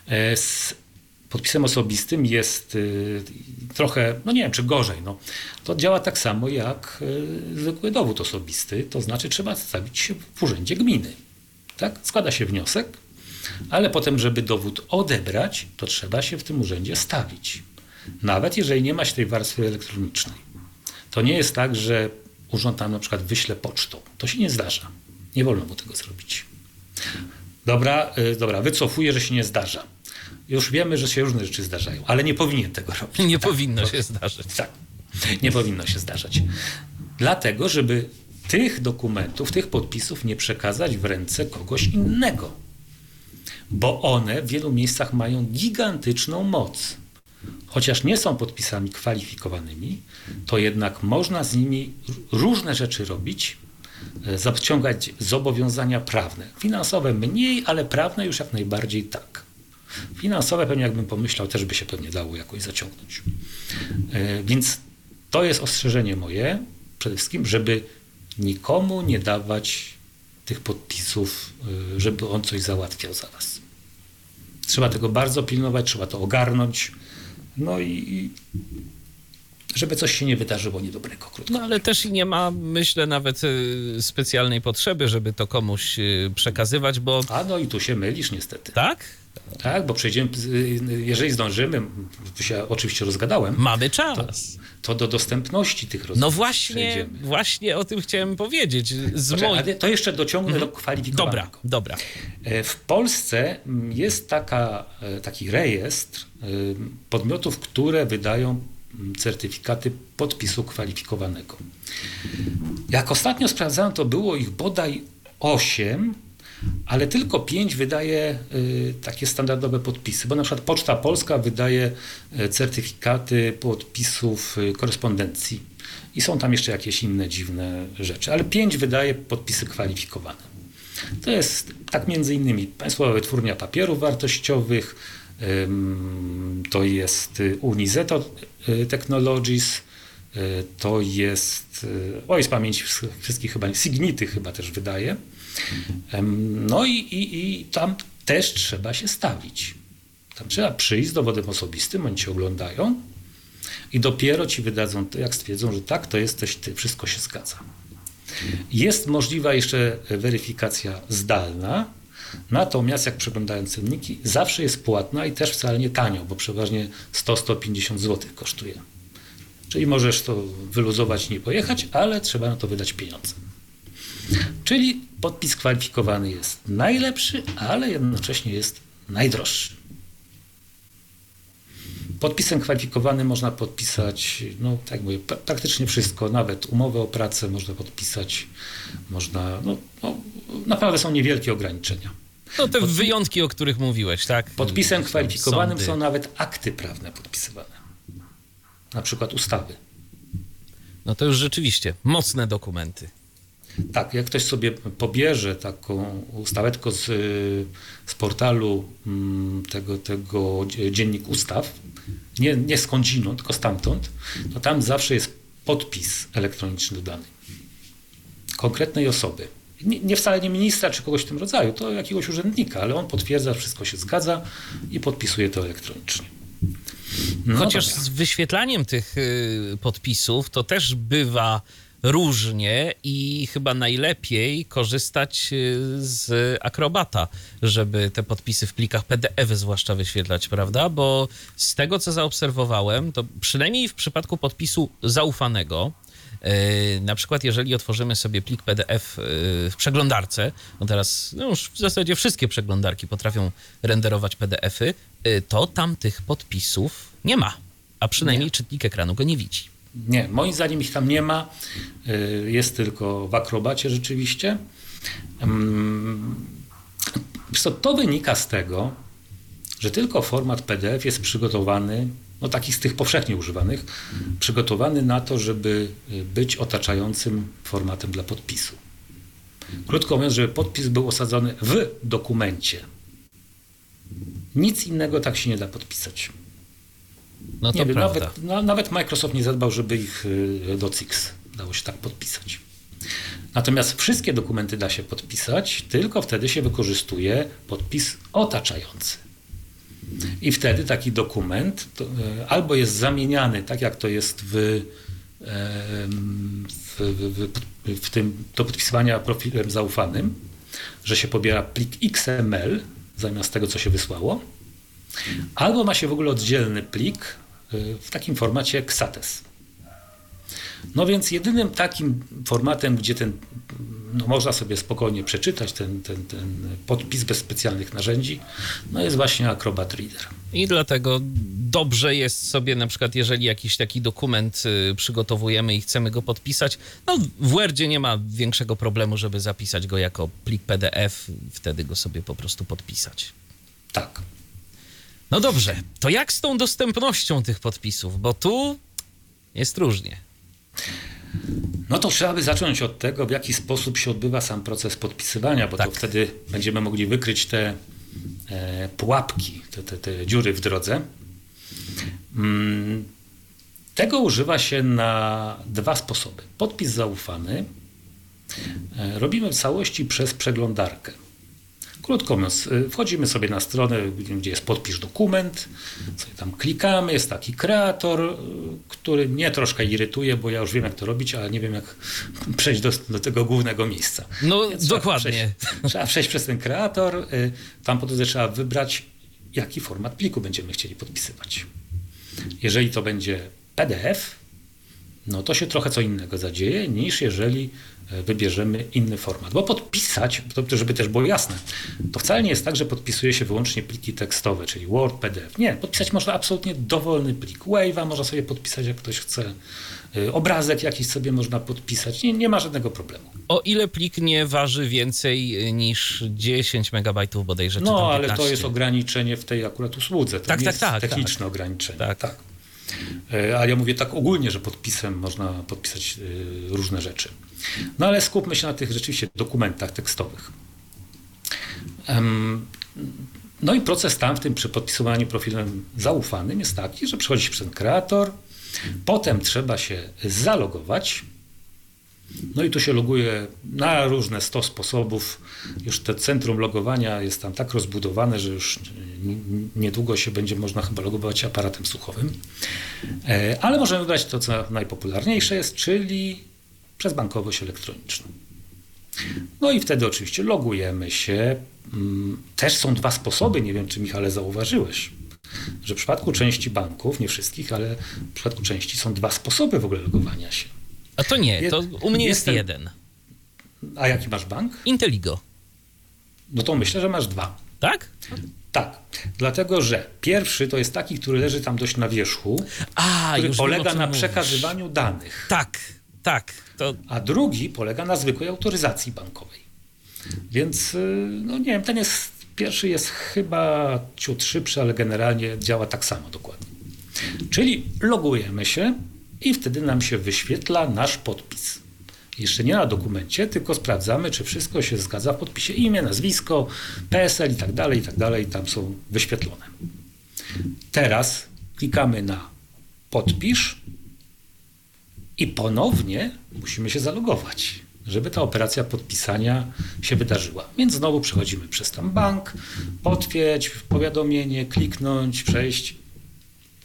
E, z podpisem osobistym jest y, trochę, no nie wiem, czy gorzej. No. To działa tak samo jak zwykły dowód osobisty, to znaczy trzeba stawić się w urzędzie gminy. Tak? Składa się wniosek, ale potem, żeby dowód odebrać, to trzeba się w tym urzędzie stawić. nawet jeżeli nie ma się tej warstwy elektronicznej. To nie jest tak, że urząd tam na przykład wyśle pocztą. To się nie zdarza. Nie wolno mu tego zrobić. Dobra, y, dobra, wycofuję, że się nie zdarza. Już wiemy, że się różne rzeczy zdarzają, ale nie powinien tego robić.
Nie
Tak,
powinno się zdarzyć.
tak, nie powinno się zdarzać. Dlatego, żeby tych dokumentów, tych podpisów nie przekazać w ręce kogoś innego. Bo one w wielu miejscach mają gigantyczną moc. Chociaż nie są podpisami kwalifikowanymi, to jednak można z nimi różne rzeczy robić, e, zaciągać zobowiązania prawne. Finansowe mniej, ale prawne już jak najbardziej tak. Finansowe pewnie jakbym pomyślał, też by się pewnie dało jakoś zaciągnąć. E, Więc to jest ostrzeżenie moje przede wszystkim, żeby nikomu nie dawać tych podpisów, e, żeby on coś załatwiał za was. Trzeba tego bardzo pilnować, trzeba to ogarnąć. No i żeby coś się nie wydarzyło niedobrego, krótko.
No ale też i nie ma, myślę, nawet y, specjalnej potrzeby, żeby to komuś y, przekazywać, bo
A no i tu się mylisz niestety.
tak?
Tak, bo przejdziemy, jeżeli zdążymy, się oczywiście rozgadałem,
Mamy czas.
to do dostępności tych rozwiązań
No właśnie,
przejdziemy.
właśnie o tym chciałem powiedzieć. Z
Poczekaj, to jeszcze dociągnę do
Dobra,
kwalifikowanego.
dobra.
E, W Polsce mm, jest taka, e, taki rejestr e, podmiotów, które wydają mm, certyfikaty podpisu kwalifikowanego. Jak ostatnio sprawdzałem, to było ich bodaj 8, ale tylko 5 wydaje y, takie standardowe podpisy, bo na przykład Poczta Polska wydaje e, certyfikaty podpisów y, korespondencji i są tam jeszcze jakieś inne dziwne rzeczy, ale 5 wydaje podpisy kwalifikowane. To jest tak między innymi Państwowa Wytwórnia Papierów Wartościowych, to jest y, Unizeto y, Technologies, y, to jest, y, oj z pamięci wsz- wszystkich chyba, Signity chyba też wydaje. No i, i, i tam też trzeba się stawić. Tam trzeba przyjść z dowodem osobistym, oni cię oglądają i dopiero ci wydadzą to, jak stwierdzą, że tak, to jesteś ty, wszystko się zgadza. Jest możliwa jeszcze weryfikacja zdalna, natomiast jak przeglądają cenniki, zawsze jest płatna i też wcale nie tanio, bo przeważnie 100-150 zł kosztuje. Czyli możesz to wyluzować nie pojechać, ale trzeba na to wydać pieniądze. Czyli podpis kwalifikowany jest najlepszy, ale jednocześnie jest najdroższy. Podpisem kwalifikowanym można podpisać, no tak jak mówię, pra- praktycznie wszystko, nawet umowę o pracę można podpisać, można, no, no naprawdę są niewielkie ograniczenia.
No te wyjątki, o których mówiłeś, tak?
Podpisem kwalifikowanym
sądy.
są nawet akty prawne podpisywane, na przykład ustawy.
No to już rzeczywiście mocne dokumenty.
Tak, jak ktoś sobie pobierze taką ustawę tylko z, z portalu mm, tego, tego dzie- dziennik ustaw, nie, nie skądinąd, tylko stamtąd, to tam zawsze jest podpis elektroniczny dodany. Konkretnej osoby. Nie, nie wcale nie ministra czy kogoś w tym rodzaju, to jakiegoś urzędnika, ale on potwierdza, wszystko się zgadza i podpisuje to elektronicznie. No
Chociaż
dobra.
z wyświetlaniem tych y, podpisów to też bywa różnie i chyba najlepiej korzystać y, z Akrobata, żeby te podpisy w plikach PDF zwłaszcza wyświetlać, prawda? Bo z tego, co zaobserwowałem, to przynajmniej w przypadku podpisu zaufanego, y, na przykład, jeżeli otworzymy sobie plik PDF y, w przeglądarce, no teraz no już w zasadzie wszystkie przeglądarki potrafią renderować PDF-y, to tam tych podpisów nie ma, a przynajmniej
Nie.
czytnik ekranu go nie widzi.
Nie, moim zdaniem ich tam nie ma. Y, Jest tylko w akrobacie rzeczywiście. To wynika z tego, że tylko format PDF jest przygotowany, no taki z tych powszechnie używanych, przygotowany na to, żeby y, być otaczającym formatem dla podpisu. Krótko mówiąc, żeby podpis był osadzony w dokumencie. Nic innego tak się nie da podpisać.
No to
Nie wiem,
prawda.
nawet, no, nawet Microsoft nie zadbał, żeby ich y, do CIX dało się tak podpisać. Natomiast wszystkie dokumenty da się podpisać, tylko wtedy się wykorzystuje podpis otaczający. I wtedy taki dokument to, y, albo jest zamieniany, tak jak to jest w, w, w, w tym do podpisywania profilem zaufanym, że się pobiera plik XML zamiast tego, co się wysłało, Albo ma się w ogóle oddzielny plik y, w takim formacie XATES. No więc jedynym takim formatem, gdzie ten, no można sobie spokojnie przeczytać ten, ten, ten podpis bez specjalnych narzędzi, no jest właśnie Acrobat Reader.
I dlatego dobrze jest sobie, na przykład, jeżeli jakiś taki dokument y, przygotowujemy i chcemy go podpisać, no w Wordzie nie ma większego problemu, żeby zapisać go jako plik PDF, wtedy go sobie po prostu podpisać.
Tak.
No dobrze, to jak z tą dostępnością tych podpisów? Bo tu jest różnie.
No to trzeba by zacząć od tego, w jaki sposób się odbywa sam proces podpisywania, bo
Tak.
to wtedy będziemy mogli wykryć te e, pułapki, te, te, te dziury w drodze. Mm, tego używa się na dwa sposoby. Podpis zaufany e, robimy w całości przez przeglądarkę. Krótko mówiąc, y, wchodzimy sobie na stronę, gdzie jest podpisz dokument, sobie tam klikamy, jest taki kreator, y, który mnie troszkę irytuje, bo ja już wiem jak to robić, ale nie wiem jak przejść do, do tego głównego miejsca.
No
Więc trzeba
dokładnie.
Przejść, trzeba przejść przez ten kreator, y, tam po drodze trzeba wybrać, jaki format pliku będziemy chcieli podpisywać. Jeżeli to będzie PDF, no to się trochę co innego zadzieje, niż jeżeli wybierzemy inny format. Bo podpisać, żeby też było jasne, to wcale nie jest tak, że podpisuje się wyłącznie pliki tekstowe, czyli Word, PDF. Nie, podpisać można absolutnie dowolny plik. Wave'a można sobie podpisać, jak ktoś chce. E, Obrazek jakiś sobie można podpisać. Nie, nie ma żadnego problemu.
O ile plik nie waży więcej y, niż 10 megabajtów bodajże,
No, ale
15.
to jest ograniczenie w tej akurat usłudze. To
Tak, tak,
jest
tak,
techniczne
tak.
ograniczenie.
Tak.
Tak. E, Ale ja mówię tak ogólnie, że podpisem można podpisać e, różne rzeczy. No ale skupmy się na tych rzeczywiście dokumentach tekstowych. No i proces tam w tym przy podpisywaniu profilem zaufanym jest taki, że przychodzi się przez kreator, potem trzeba się zalogować. No i tu się loguje na różne 100 sposobów. Już to centrum logowania jest tam tak rozbudowane, że już niedługo się będzie można chyba logować aparatem słuchowym. E, Ale możemy wybrać to, co najpopularniejsze jest, czyli przez bankowość elektroniczną. No i wtedy oczywiście logujemy się. Mm, Też są dwa sposoby, nie wiem czy Michale zauważyłeś, że w przypadku części banków, nie wszystkich, ale w przypadku części są dwa sposoby w ogóle logowania się.
A to nie, to u mnie jest jeden.
A jaki masz bank?
Inteligo,
No to myślę, że masz dwa.
tak?
Tak, dlatego że pierwszy to jest taki, który leży tam dość na wierzchu,
A,
który
wiem,
polega
czym
na
mówisz.
przekazywaniu danych,
Tak, tak. To
a drugi polega na zwykłej autoryzacji bankowej. Więc, y, no nie wiem, ten jest, pierwszy jest chyba ciut szybszy, ale generalnie działa tak samo dokładnie. Czyli logujemy się i wtedy nam się wyświetla nasz podpis. Jeszcze nie na dokumencie, tylko sprawdzamy, czy wszystko się zgadza w podpisie. Imię, nazwisko, PESEL i tak dalej, i tak dalej, tam są wyświetlone. Teraz klikamy na podpisz i ponownie musimy się zalogować, żeby ta operacja podpisania się wydarzyła. Więc znowu przechodzimy przez tam bank, potwierdź powiadomienie, kliknąć, przejść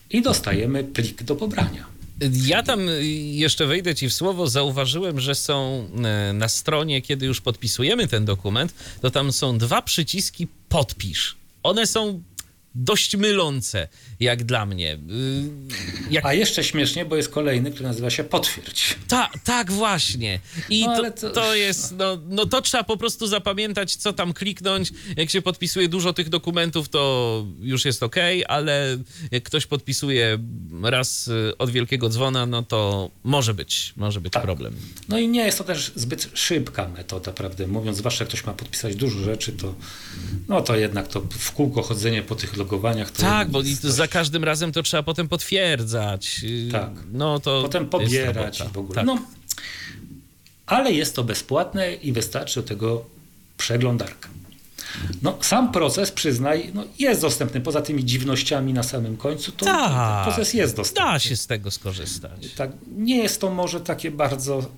i dostajemy plik do pobrania.
Ja tam jeszcze wejdę ci w słowo, zauważyłem, że są y, na stronie, kiedy już podpisujemy ten dokument, to tam są dwa przyciski podpisz. One są dość mylące, jak dla mnie. Y, Jak
A jeszcze śmiesznie, bo jest kolejny, który nazywa się potwierdź.
Ta, tak, właśnie. I
No,
to,
to-
to jest, no, no to trzeba po prostu zapamiętać, co tam kliknąć. Jak się podpisuje dużo tych dokumentów, to już jest ok, ale jak ktoś podpisuje raz y, od wielkiego dzwona, no to może być, może być
Tak.
problem.
No i nie jest to też zbyt szybka metoda, prawdę mówiąc, zwłaszcza jak ktoś ma podpisać dużo rzeczy, to no to jednak to w kółko chodzenie po tych
Tak, bo za każdym razem to trzeba potem potwierdzać.
Tak.
No to
potem pobierać w ogóle.
Tak.
No, ale jest to bezpłatne i wystarczy do tego przeglądarka. No, sam proces, przyznaj, no, jest dostępny. Poza tymi dziwnościami na samym końcu, to
Tak.
proces jest dostępny.
Da się z tego skorzystać.
Tak, nie jest to może takie bardzo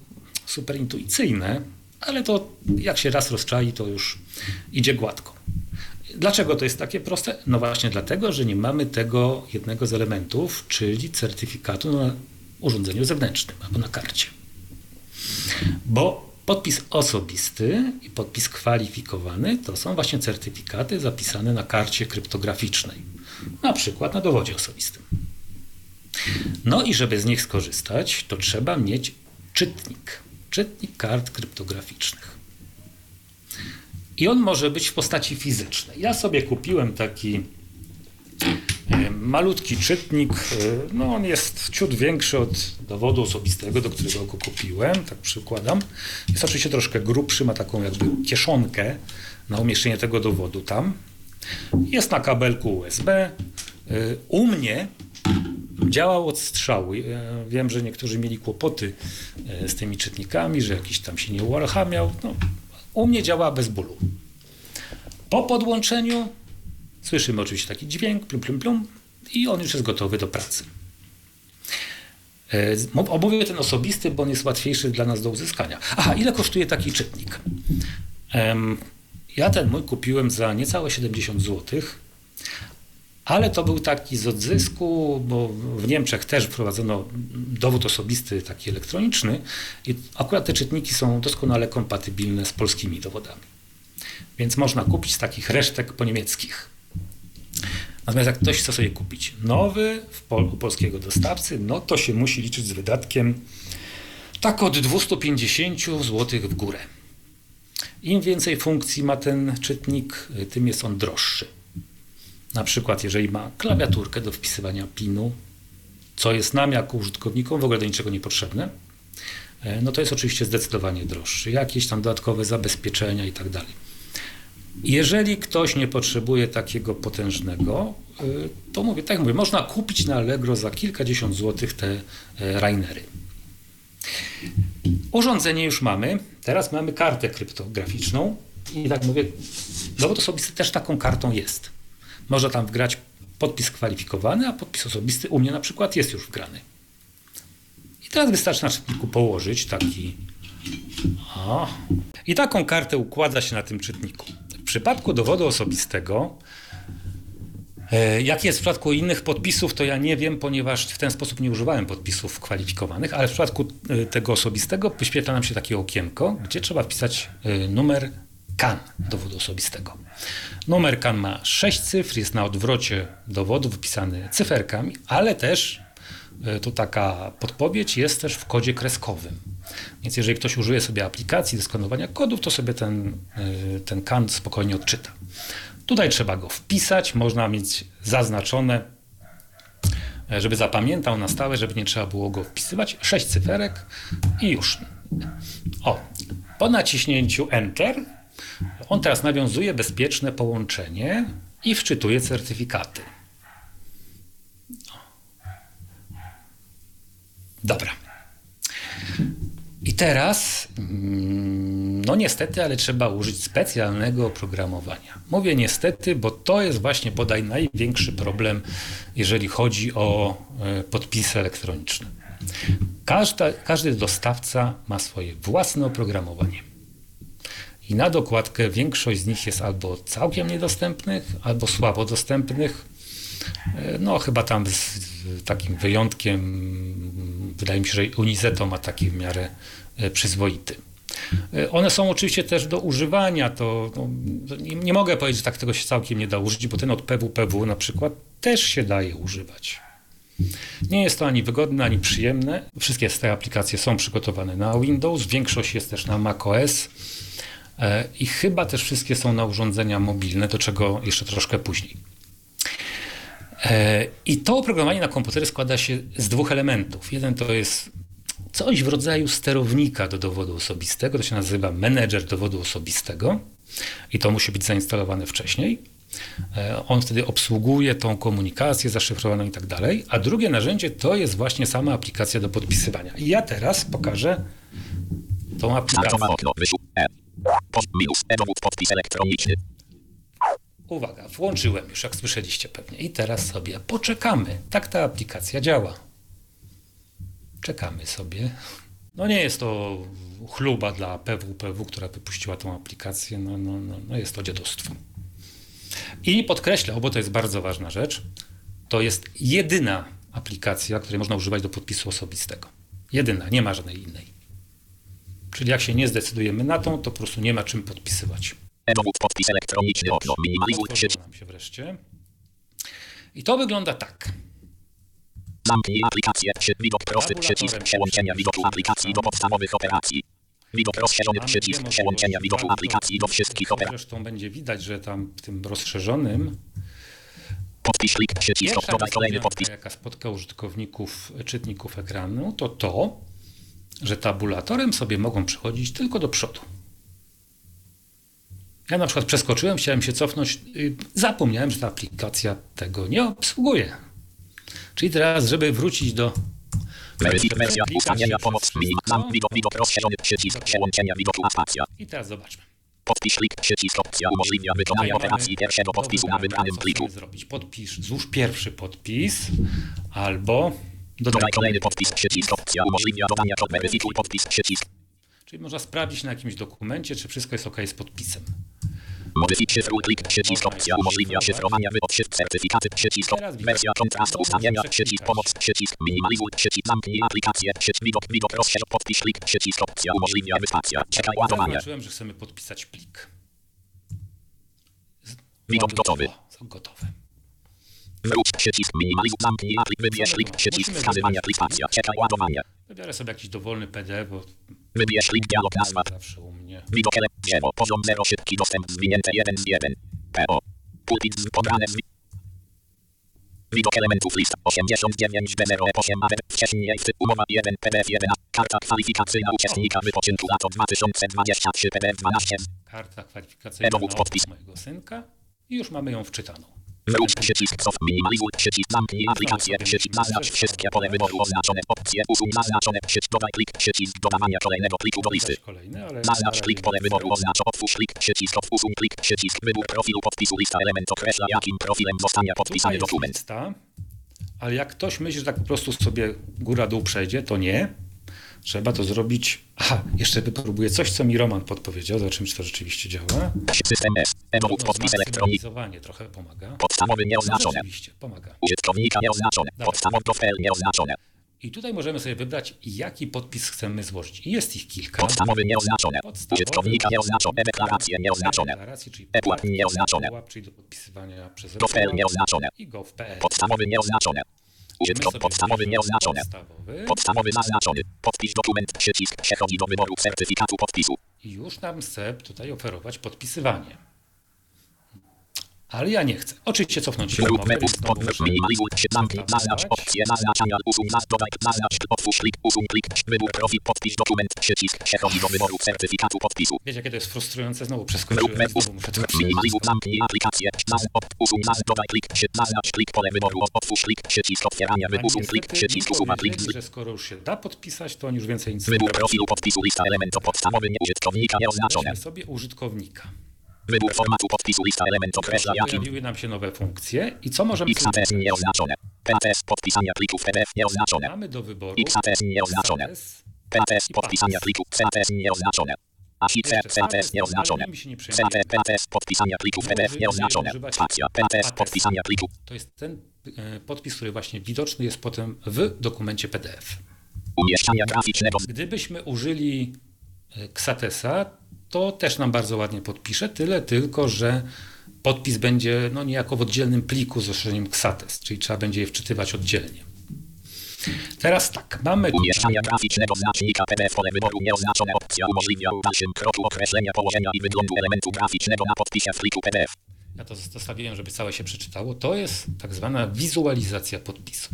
super intuicyjne, ale to jak się raz rozczai, to już idzie gładko. Dlaczego to jest takie proste? No właśnie dlatego, że nie mamy tego jednego z elementów, czyli certyfikatu na urządzeniu zewnętrznym albo na karcie. Bo podpis osobisty i podpis kwalifikowany to są właśnie certyfikaty zapisane na karcie kryptograficznej, na przykład na dowodzie osobistym. No i żeby z nich skorzystać, to trzeba mieć czytnik. Czytnik kart kryptograficznych. I on może być w postaci fizycznej. Ja sobie kupiłem taki e, malutki czytnik. e, No on jest ciut większy od dowodu osobistego, do którego go kupiłem. Tak przykładam. Jest oczywiście troszkę grubszy, ma taką jakby kieszonkę na umieszczenie tego dowodu tam. Jest na kabelku USB. E, U mnie działał od strzału. Ja Wiem, że niektórzy mieli kłopoty z tymi czytnikami, że jakiś tam się nie uruchamiał. No, u mnie działa bez bólu. Po podłączeniu słyszymy oczywiście taki dźwięk, plum, plum, plum i on już jest gotowy do pracy. E, Omówię ten osobisty, bo on jest łatwiejszy dla nas do uzyskania. Aha, ile kosztuje taki czytnik? Ja ten mój kupiłem za niecałe 70 zł, ale to był taki z odzysku, bo w Niemczech też wprowadzono dowód osobisty taki elektroniczny i akurat te czytniki są doskonale kompatybilne z polskimi dowodami. Więc można kupić z takich resztek po niemieckich. Natomiast jak ktoś chce sobie kupić nowy w polskiego dostawcy, no to się musi liczyć z wydatkiem tak od 250 zł w górę. Im więcej funkcji ma ten czytnik, tym jest on droższy. Na przykład, jeżeli ma klawiaturkę do wpisywania PIN-u, co jest nam jako użytkownikom w ogóle do niczego niepotrzebne, e, no to jest oczywiście zdecydowanie droższy. Jakieś tam dodatkowe zabezpieczenia i tak dalej. Jeżeli ktoś nie potrzebuje takiego potężnego, y, to mówię, tak jak mówię, można kupić na Allegro za kilkadziesiąt złotych te e, Rainery. Urządzenie już mamy, teraz mamy kartę kryptograficzną i tak mówię, dowód osobisty też taką kartą jest. Można tam wgrać podpis kwalifikowany, a podpis osobisty u mnie na przykład jest już wgrany. I teraz wystarczy na czytniku położyć taki. O. I taką kartę układa się na tym czytniku. W przypadku dowodu osobistego, e, jak jest w przypadku innych podpisów, to ja nie wiem, ponieważ w ten sposób nie używałem podpisów kwalifikowanych, ale w przypadku e, tego osobistego wyświetla nam się takie okienko, gdzie trzeba wpisać e, numer KAN dowodu osobistego. Numer KAN ma 6 cyfr, jest na odwrocie dowodu wypisany cyferkami, ale też e, tu taka podpowiedź jest też w kodzie kreskowym. Więc jeżeli ktoś użyje sobie aplikacji do skanowania kodów, to sobie ten, e, ten KAN spokojnie odczyta. Tutaj trzeba go wpisać, można mieć zaznaczone, e, żeby zapamiętał na stałe, żeby nie trzeba było go wpisywać. 6 cyferek i już. O, po naciśnięciu Enter on teraz nawiązuje bezpieczne połączenie i wczytuje certyfikaty. Dobra. I teraz, mm, no niestety, ale trzeba użyć specjalnego oprogramowania. Mówię niestety, bo to jest właśnie bodaj największy problem, jeżeli chodzi o e, podpisy elektroniczne. Każda, każdy dostawca ma swoje własne oprogramowanie. I na dokładkę większość z nich jest albo całkiem niedostępnych, albo słabo dostępnych. E, No, chyba tam z takim wyjątkiem, wydaje mi się, że Unizeto ma taki w miarę e, przyzwoity. E, One są oczywiście też do używania, to no, nie, nie mogę powiedzieć, że tak tego się całkiem nie da użyć, bo ten od PWPW na przykład też się daje używać. Nie jest to ani wygodne, ani przyjemne. Wszystkie te aplikacje są przygotowane na Windows, większość jest też na macOS e, i chyba też wszystkie są na urządzenia mobilne, do czego jeszcze troszkę później. E, I to oprogramowanie na komputery składa się z dwóch elementów. Jeden to jest coś w rodzaju sterownika do dowodu osobistego, to się nazywa menedżer dowodu osobistego i to musi być zainstalowane wcześniej. E, On wtedy obsługuje tą komunikację zaszyfrowaną i tak dalej. A drugie narzędzie to jest właśnie sama aplikacja do podpisywania. I ja teraz pokażę tą aplikację.
Minus. Dowód podpis elektroniczny.
Uwaga, włączyłem już, jak słyszeliście pewnie. I teraz sobie poczekamy. Tak ta aplikacja działa. Czekamy sobie. No nie jest to chluba dla PWPW, która wypuściła tą aplikację. No, no, no, no jest to dziadostwo. I podkreślę, bo to jest bardzo ważna rzecz, to jest jedyna aplikacja, której można używać do podpisu osobistego. Jedyna, nie ma żadnej innej. Czyli jak się nie zdecydujemy na tą, to po prostu nie ma czym podpisywać.
Dowód podpis elektroniczny okno. Minimalizuj
nam się wreszcie. I to wygląda tak.
Zamknij aplikację. Widok prosty. Przycisk przełączenia widoku aplikacji do podstawowych operacji. Widok rozszerzony. Przycisk przełączenia widoku aplikacji do wszystkich operacji.
Zresztą będzie widać, że tam w tym rozszerzonym
Podpisz klik. Przycisk. Dodaj kolejny podpis.
jaka spotka użytkowników czytników ekranu, to to, że tabulatorem sobie mogą przechodzić tylko do przodu. Ja na przykład przeskoczyłem, chciałem się cofnąć, y, zapomniałem, że ta aplikacja tego nie obsługuje. Czyli teraz, żeby wrócić do
wersja ustawienia pomoc. Widok, widok rozszerzony. Przycisk przełączenia widoku spacja.
I teraz zobaczmy.
Podpisz klik. Przycisk opcja umożliwia wykonanie operacji pierwszego podpisu na wybranym pliku.
zrobić. Podpisz, złóż pierwszy podpis albo dodaj
kolejny podpis. Przycisk opcja umożliwia dodania. Weryfikuj podpis. Przycisk.
Czyli można sprawdzić na jakimś dokumencie, czy wszystko jest ok z podpisem.
Modyfik szyfruj klik. Przycisk opcja umożliwia szyfrowania wy odszyfr certyfikaty. Przycisk wersja kontrast ustawienia. Przycisk pomoc. Przycisk minimalizuj. Przycisk zamknij aplikację. Przycisk widok widok rozszerz. Podpisz klik. Przycisk opcja umożliwia wyspacja. Czekaj ładowanie.
Zaznaczyłem, że chcemy podpisać plik.
Widok gotowy.
Są gotowe.
Wróć. Przycisk minimalizuj. Zamknij aplik. Wybierz klik. Przycisk wskazywania. Spacja. Czekaj ładowanie.
Wybiorę sobie jakiś dowolny PDF, bo
Wybierz klik. Dialog nazwa.
zawsze u mnie.
Widok drzewo. Poziom 0. Szybki dostęp. Zwinięte 1 z 1. PO. Pulpit z pobrane z... Widok elementów list 89 B0 8 AW wcześniej w umowa 1 PDF 1 Karta kwalifikacyjna uczestnika wypoczynku lato 2023 PDF 12
Karta kwalifikacyjna
Dowód,
na
podpis.
mojego synka i już mamy ją wczytaną.
Wróć przycisk cof minimalizuj przycisk zamknij aplikację przycisk zaznacz wszystkie pole wyboru oznaczone opcje usuń zaznaczone przycisk dodaj klik przycisk dodawania kolejnego pliku do listy Zaznacz klik pole wyboru oznacz otwórz klik przycisk od usuń klik przycisk wybór profilu podpisu lista element określa jakim profilem zostanie podpisany dokument.
lista, ale jak ktoś myśli, że tak po prostu sobie góra-dół przejdzie, to nie. Trzeba to zrobić. Aha, jeszcze wypróbuję coś, co mi Roman podpowiedział. Zobaczymy, czy to rzeczywiście działa.
System
No,
podpis
zmaksymalizowanie trochę pomaga.
Podstawowy nieoznaczone.
rzeczywiście, pomaga.
Użytkownika nieoznaczone. Podstawowy profil nieoznaczone.
I tutaj możemy sobie wybrać, jaki podpis chcemy złożyć. I jest ich kilka.
Podstawowy nieoznaczone. Użytkownika nieoznaczone. Deklaracje nieoznaczone.
Deklaracje, czyli
E-płat nieoznaczone.
Czyli do podpisywania przez robota
nieoznaczone.
i gov.pl.
Podstawowy nieoznaczone.
Sobie
podstawowy nieoznaczone.
Podstawowy.
Podstawowy zaznaczony. Podpisz dokument. Przycisk przechodzi do wyboru certyfikatu podpisu.
I już nam chce tutaj oferować podpisywanie. Ale ja nie chcę. Oczywiście cofnąć się mogę.
Zaznacz
zaznaczać.
opcję zaznaczania. Usuń. zaz- Dodaj. Zaznacz. Otwórz klik. Usuń klik. Wybór profil. Podpisz dokument. Przycisk przechodzi do wyboru certyfikatu podpisu.
Wiecie, jakie to jest frustrujące? Znowu przeskoczyłem znowu muszę to
Minimalizuj. Zamknij aplikację. Zaz- op- Usuń. zaz- Dodaj klik. Przy- Zaznacz klik. Pole wyboru. Otwórz klik. Przycisk otwierania. Wy- Usuń klik. Przycisk usuwa klik.
że skoro już się da podpisać, to oni już więcej nic nie
Wybór profilu podpisu lista elementów podstawowy nie użytkownika nieoznaczone.
Weźmy sobie użytkownika.
Wybór formatu podpisu lista element określa jakim.
Pojawiły nam się nowe funkcje i co możemy
XATS nieoznaczone. PATS podpisania plików PDF nieoznaczone.
Mamy do wyboru
XATS nieoznaczone. PATS podpisania plików CATS nieoznaczone. ASIC CATS nieoznaczone. CATS PATS podpisania plików PDF nieoznaczone. Spacja PATS podpisania plików.
To jest ten e, podpis, który właśnie widoczny jest potem w dokumencie PDF.
Umieszczania graficznego.
Gdybyśmy użyli e, Xatesa, to też nam bardzo ładnie podpisze, tyle tylko, że podpis będzie no, niejako w oddzielnym pliku z rozszerzeniem Xates, czyli trzeba będzie je wczytywać oddzielnie. Teraz tak, mamy
Umieszczania graficznego znacznika PDF pole wyboru nieoznaczone opcja umożliwia w dalszym kroku określenia położenia i wyglądu elementu graficznego na podpisie w pliku PDF.
ja to zostawiłem, żeby całe się przeczytało, to jest tak zwana wizualizacja podpisu.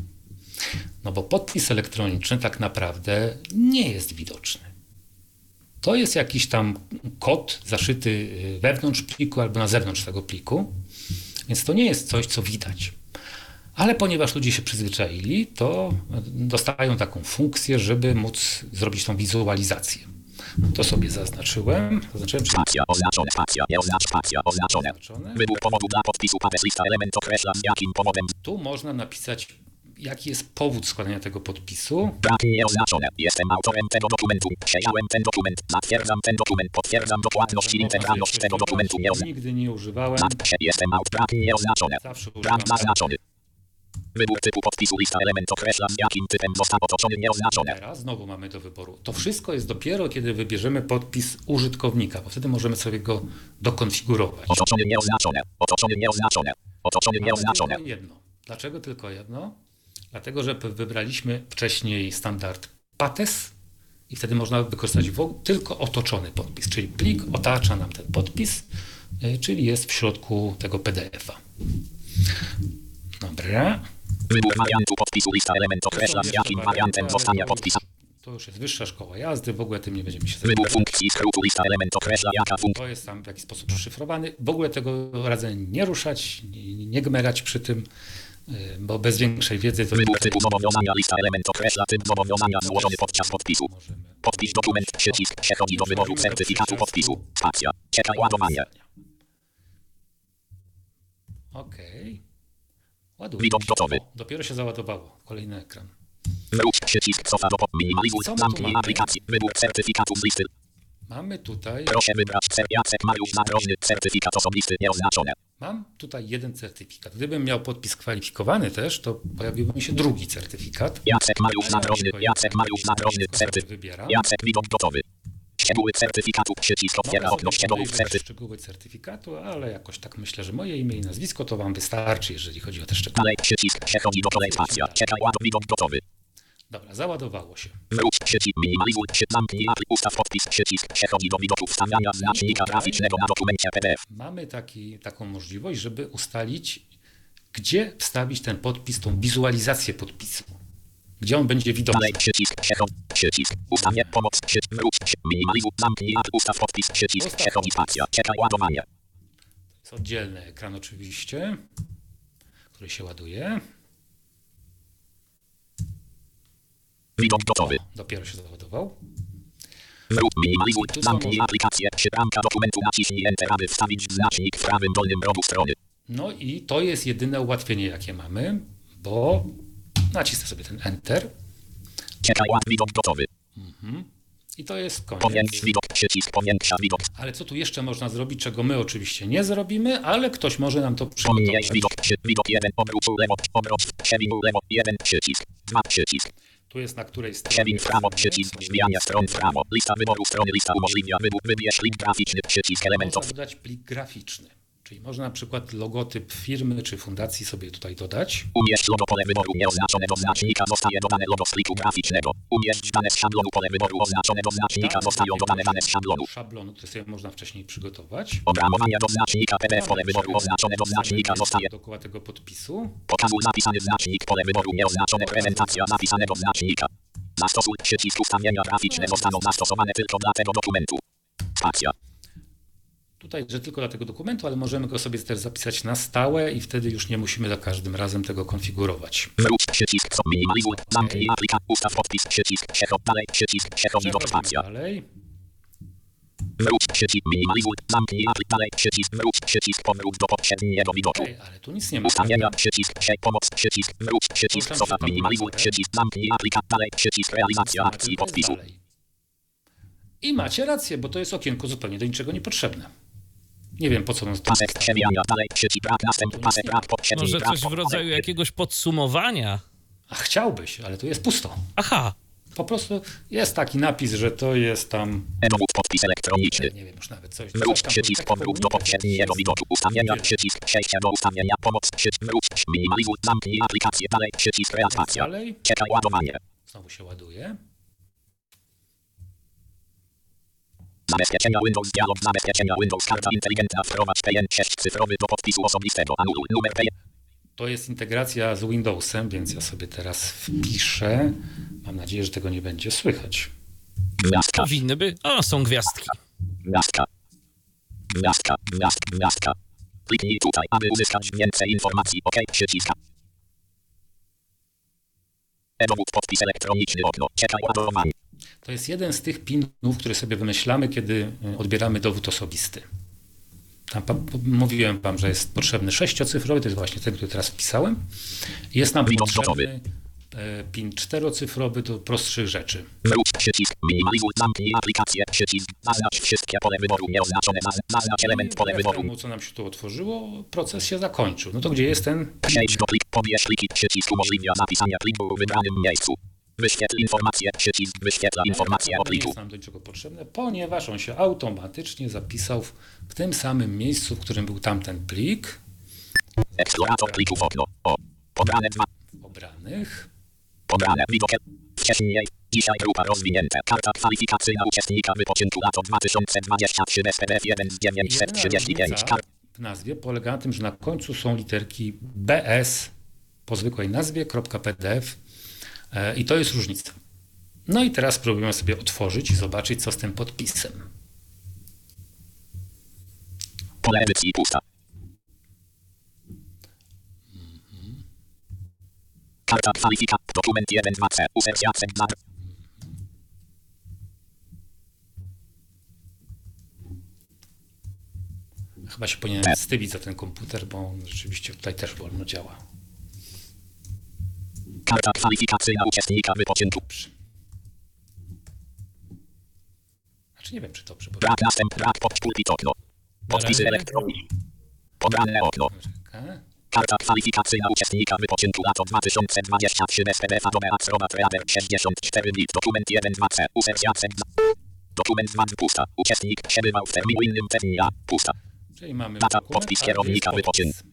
No bo podpis elektroniczny tak naprawdę nie jest widoczny. To jest jakiś tam kod zaszyty y, wewnątrz pliku albo na zewnątrz tego pliku, więc to nie jest coś, co widać. Ale ponieważ ludzie się przyzwyczaili, to dostają taką funkcję, żeby móc zrobić tą wizualizację. To sobie zaznaczyłem. Zaznaczyłem,
Spacja oznaczone. Spacja nie oznacz. Spacja oznaczone.
zaznaczone.
Wybór powodu dla podpisu PATS lista element określa z jakim powodem.
Tu można napisać, jaki jest powód składania tego podpisu.
Brak nieoznaczone. Jestem autorem tego dokumentu. Przejrzałem ten dokument. Zatwierdzam ten dokument. Potwierdzam dokładność i integralność tego dokumentu. Nieoznaczone.
Nigdy nie używałem.
Jestem aut. Brak nieoznaczone. Brak
używam.
zaznaczony. Wybór typu podpisu lista element określa z jakim typem został otoczony nieoznaczone.
Teraz znowu mamy do wyboru. To wszystko jest dopiero, kiedy wybierzemy podpis użytkownika, bo wtedy możemy sobie go dokonfigurować.
Otoczony nieoznaczone. Otoczony nieoznaczone. Otoczony nieoznaczone.
tylko jedno. Dlaczego tylko jedno? Dlatego, że wybraliśmy wcześniej standard PATES i wtedy można wykorzystać tylko otoczony podpis, czyli plik otacza nam ten podpis, y, czyli jest w środku tego PDF-a. Dobra.
Wybór wariantu podpisu lista element określa z jakim wariantem zostanie podpisany.
To już jest wyższa szkoła jazdy, w ogóle tym nie będziemy się
Wybór
zajmować.
funkcji skrótu lista element określa jaka funkcja.
To jest tam w jakiś sposób szyfrowany. W ogóle tego radzę nie ruszać, nie, nie gmerać przy tym, bo bez większej wiedzy to
Wybór typu zobowiązania lista element określa typ zobowiązania złożony podczas podpisu. Podpis dokument przycisk przechodzi do wyboru certyfikatu podpisu. Spacja. Czekaj ładowanie.
Okej. Ładuję.
Widok gotowy.
O, dopiero się załadowało. Kolejny ekran.
Wróć przycisk cofa do po- minimalizuj. Zamknij aplikację. Wybór certyfikatu z listy.
Mamy tutaj,
Proszę wybrać cer Jacek Mariusz Nagroźny. Certyfikat osobisty nieoznaczony.
mam tutaj jeden certyfikat. Gdybym miał podpis kwalifikowany też, to pojawiłby mi się drugi certyfikat.
Jacek Mariusz Nagroźny. Jacek Mariusz Nagroźny. Certy.
Wybieram.
Jacek widok gotowy. Szczegóły certyfikatu. Przycisk otwiera okno szczegółów
tutaj wybrać
certy.
szczegóły certyfikatu, ale jakoś tak myślę, że moje imię i nazwisko to Wam wystarczy, jeżeli chodzi o te szczegóły.
Dalej przycisk przechodzi do kolej spacja. Czekaj widok gotowy.
Dobra, załadowało się.
Wróć przycisk minimalizuj. Przy- Zamknij aplik. Ustaw podpis. Przycisk przechodzi do widoku wstawiania znacznika graficznego na dokumencie PDF.
Mamy taki, taką możliwość, żeby ustalić, gdzie wstawić ten podpis, tą wizualizację podpisu. Gdzie on będzie widoczny.
Dalej przycisk przechod. Przycisk. Ustawię pomoc. Przycisk. Wróć. Minimalizuj. Zamknij aplik. Ustaw podpis. Przycisk przechodzi spacja. Czekaj ładowanie.
jest oddzielny ekran oczywiście, który się ładuje.
Widok gotowy.
Dopiero się załadował.
Wróć. Minimalizuj. Zamknij aplikację. Przy ramka dokumentu naciśnij Enter, aby wstawić znacznik w prawym dolnym rogu strony.
No i to jest jedyne ułatwienie, jakie mamy, bo nacisnę sobie ten Enter
Czekaj. Widok gotowy.
i to jest koniec.
Powiększ widok. Przycisk. Powiększa widok.
Ale co tu jeszcze można zrobić, czego my oczywiście nie zrobimy, ale ktoś może nam to przygotować.
widok. Przy- Widok 1. Obróć lewo. Obróć. Przewin w lewo. 1. Przycisk. 2. Przycisk.
Tu jest na której stronie.
Przewin w prawo, przycisk, zwijanie stron w prawo, lista wyboru strony, lista umożliwia wybór, wybierz link graficzny, przycisk elementów,
Można plik graficzny. Czyli można na przykład logotyp firmy czy fundacji sobie tutaj dodać.
umieść logo pole wyboru nieoznaczone do znacznika, zostaje dodane logo z pliku graficznego, umieść dane z szablonu pole wyboru oznaczone do znacznika, zostają dodane dane z szablonu,
Szablonu, który sobie można wcześniej przygotować.
obramowania do znacznika, PDF pole wyboru oznaczone do znacznika, zostaje
Dookoła tego podpisu.
pokazuj zapisany znacznik, pole wyboru nieoznaczone, prezentacja zapisanego znacznika. Zastosuj przycisk ustawienia graficzne zostaną zastosowane tylko dla tego dokumentu. Spacja.
Tutaj, że tylko dla tego dokumentu, ale możemy go sobie też zapisać na stałe i wtedy już nie musimy za każdym razem tego konfigurować.
Wróć przycisk, minimalizuj, zamknij aplikację, ustaw podpis, przycisk, dalej, przycisk,
dalej.
Wróć przycisk, minimalizuj, zamknij aplik, dalej, przycisk, wróć, przycisk, powrót do poprzedniego widoku.
Okej, ale tu nic nie ma.
Ustawienia, przycisk, pomoc, przycisk, wróć, przycisk, minimalizuj, przycisk, zamknij dalej, przycisk, realizacja akcji podpisu.
dalej. I macie rację, bo to jest okienko zupełnie do niczego niepotrzebne. Nie wiem po co to
Pasek przewijania, dalej, przycisk, brak, następny pasek, brak,
Może
brak,
coś w rodzaju jakiegoś podsumowania?
A chciałbyś, ale tu jest pusto.
Aha,
Po prostu jest taki napis, że to jest tam,
E-dowód, podpis elektroniczny.
nie wiem już nawet coś.
Wróć przycisk, powrót do poprzedniego widoku. Ustawienia, przycisk, przejścia do ustawienia, pomoc, przycisk, wróć, minimalizuj, zamknij aplikację, dalej, przycisk, reakcja.
Dalej.
Czekaj ładowanie.
Znowu się ładuje.
Zabezpieczenia Windows Dialog Zabezpieczenia Windows Karta inteligentna wprowadź PN 6 cyfrowy do podpisu osobistego. Anuluj numer PN.
To jest integracja z Windowsem, więc ja sobie teraz wpiszę. Mam nadzieję, że tego nie będzie słychać.
Gwiazdka.
powinny by. O, są gwiazdki.
Gwiazdka. Gwiazdka. Gwiazdka. Gwiazdka. Kliknij tutaj, aby uzyskać więcej informacji. OK. Przyciska. E-dowód podpis elektroniczny okno. Czekaj ładowanie.
To jest jeden z tych pinów, które sobie wymyślamy, kiedy y, odbieramy dowód osobisty. Tam mówiłem wam, że jest potrzebny sześciocyfrowy, to jest właśnie ten, który teraz wpisałem. Jest nam
Widok
potrzebny e, PIN czterocyfrowy do prostszych rzeczy.
Wróć przycisk. Minimalizuj. Zamknij aplikację. Przycisk. Zaznacz wszystkie pole wyboru nieoznaczone. Zaz- Zaznacz element pole wyboru.
temu, co nam się tu otworzyło, proces się zakończył. No to gdzie jest ten
Przejdź do plik. Pobierz pliki. Przycisk umożliwia zapisanie pliku w wybranym miejscu. Wyświetl informacje. Przycisk wyświetla informacje o
Ale nie
pliku.
jest nam do niczego potrzebne, ponieważ on się automatycznie zapisał w, tym samym miejscu, w którym był tamten plik.
Eksplorator plików okno. O. Pobrane dwa.
W pobranych.
Pobrane. Widok. Wcześniej. Dzisiaj grupa rozwinięte. Karta kwalifikacyjna uczestnika wypoczynku lato 2023 bez PDF 1 z
Jedyna
935.
różnica
Kart.
w nazwie polega na tym, że na końcu są literki BS po zwykłej nazwie, .pdf e, i to jest różnica. No i teraz spróbujemy sobie otworzyć i zobaczyć, co z tym podpisem.
Pole edycji pusta. Karta kwalifikacyjna. Dokument 1 2C. User Jacek dla
Chyba się powinienem wstydzić za ten komputer, bo on rzeczywiście tutaj też wolno działa.
Karta kwalifikacyjna uczestnika wypoczynku.
Znaczy nie wiem, czy dobrze bo
Brak następ. Brak pod pulpit okno. Podpisy elektroniczne. Pobrane okno.
Czekaj.
Karta kwalifikacyjna uczestnika wypoczynku lato 2023 bez PDF Adobe Acrobat Reader 64 bit Dokument 1 2C User Jacek dla- Dokument 2 pusta. Uczestnik przebywał w terminu innym terminie pusta.
Czyli mamy
Data, podpis kierownika
jest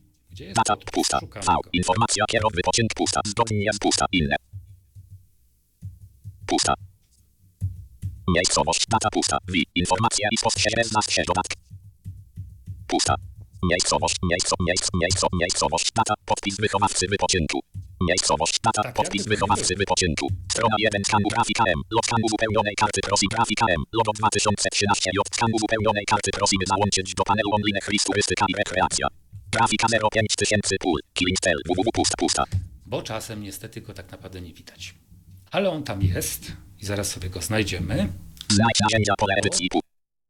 jest
Data pusta. V. Informacja kierownik wypoczynku pusta. Zgodnie z pusta. Inne. Pusta. Miejscowość. Data pusta. Wi Informacja i spostrzeżenie znawcze dodatki. Pusta Miejscowość, miejsco, miejsc, miejsco, miejscowość, data, podpis wychowawcy wypoczynku. Miejscowość, data,
Tak,
podpis wychowawcy wypoczynku. Strona 1 skan grafika M. Lot skan uzupełnionej karty prosi grafika M. Logo 2013 J skan uzupełnionej karty prosimy załączyć do panelu online list turystyka i rekreacja. Grafika 05000 pól. Killing cell www pusta pusta.
Bo czasem niestety go tak naprawdę nie widać. Ale on tam jest i zaraz sobie go znajdziemy.
Znajdź narzędzia pole edycji.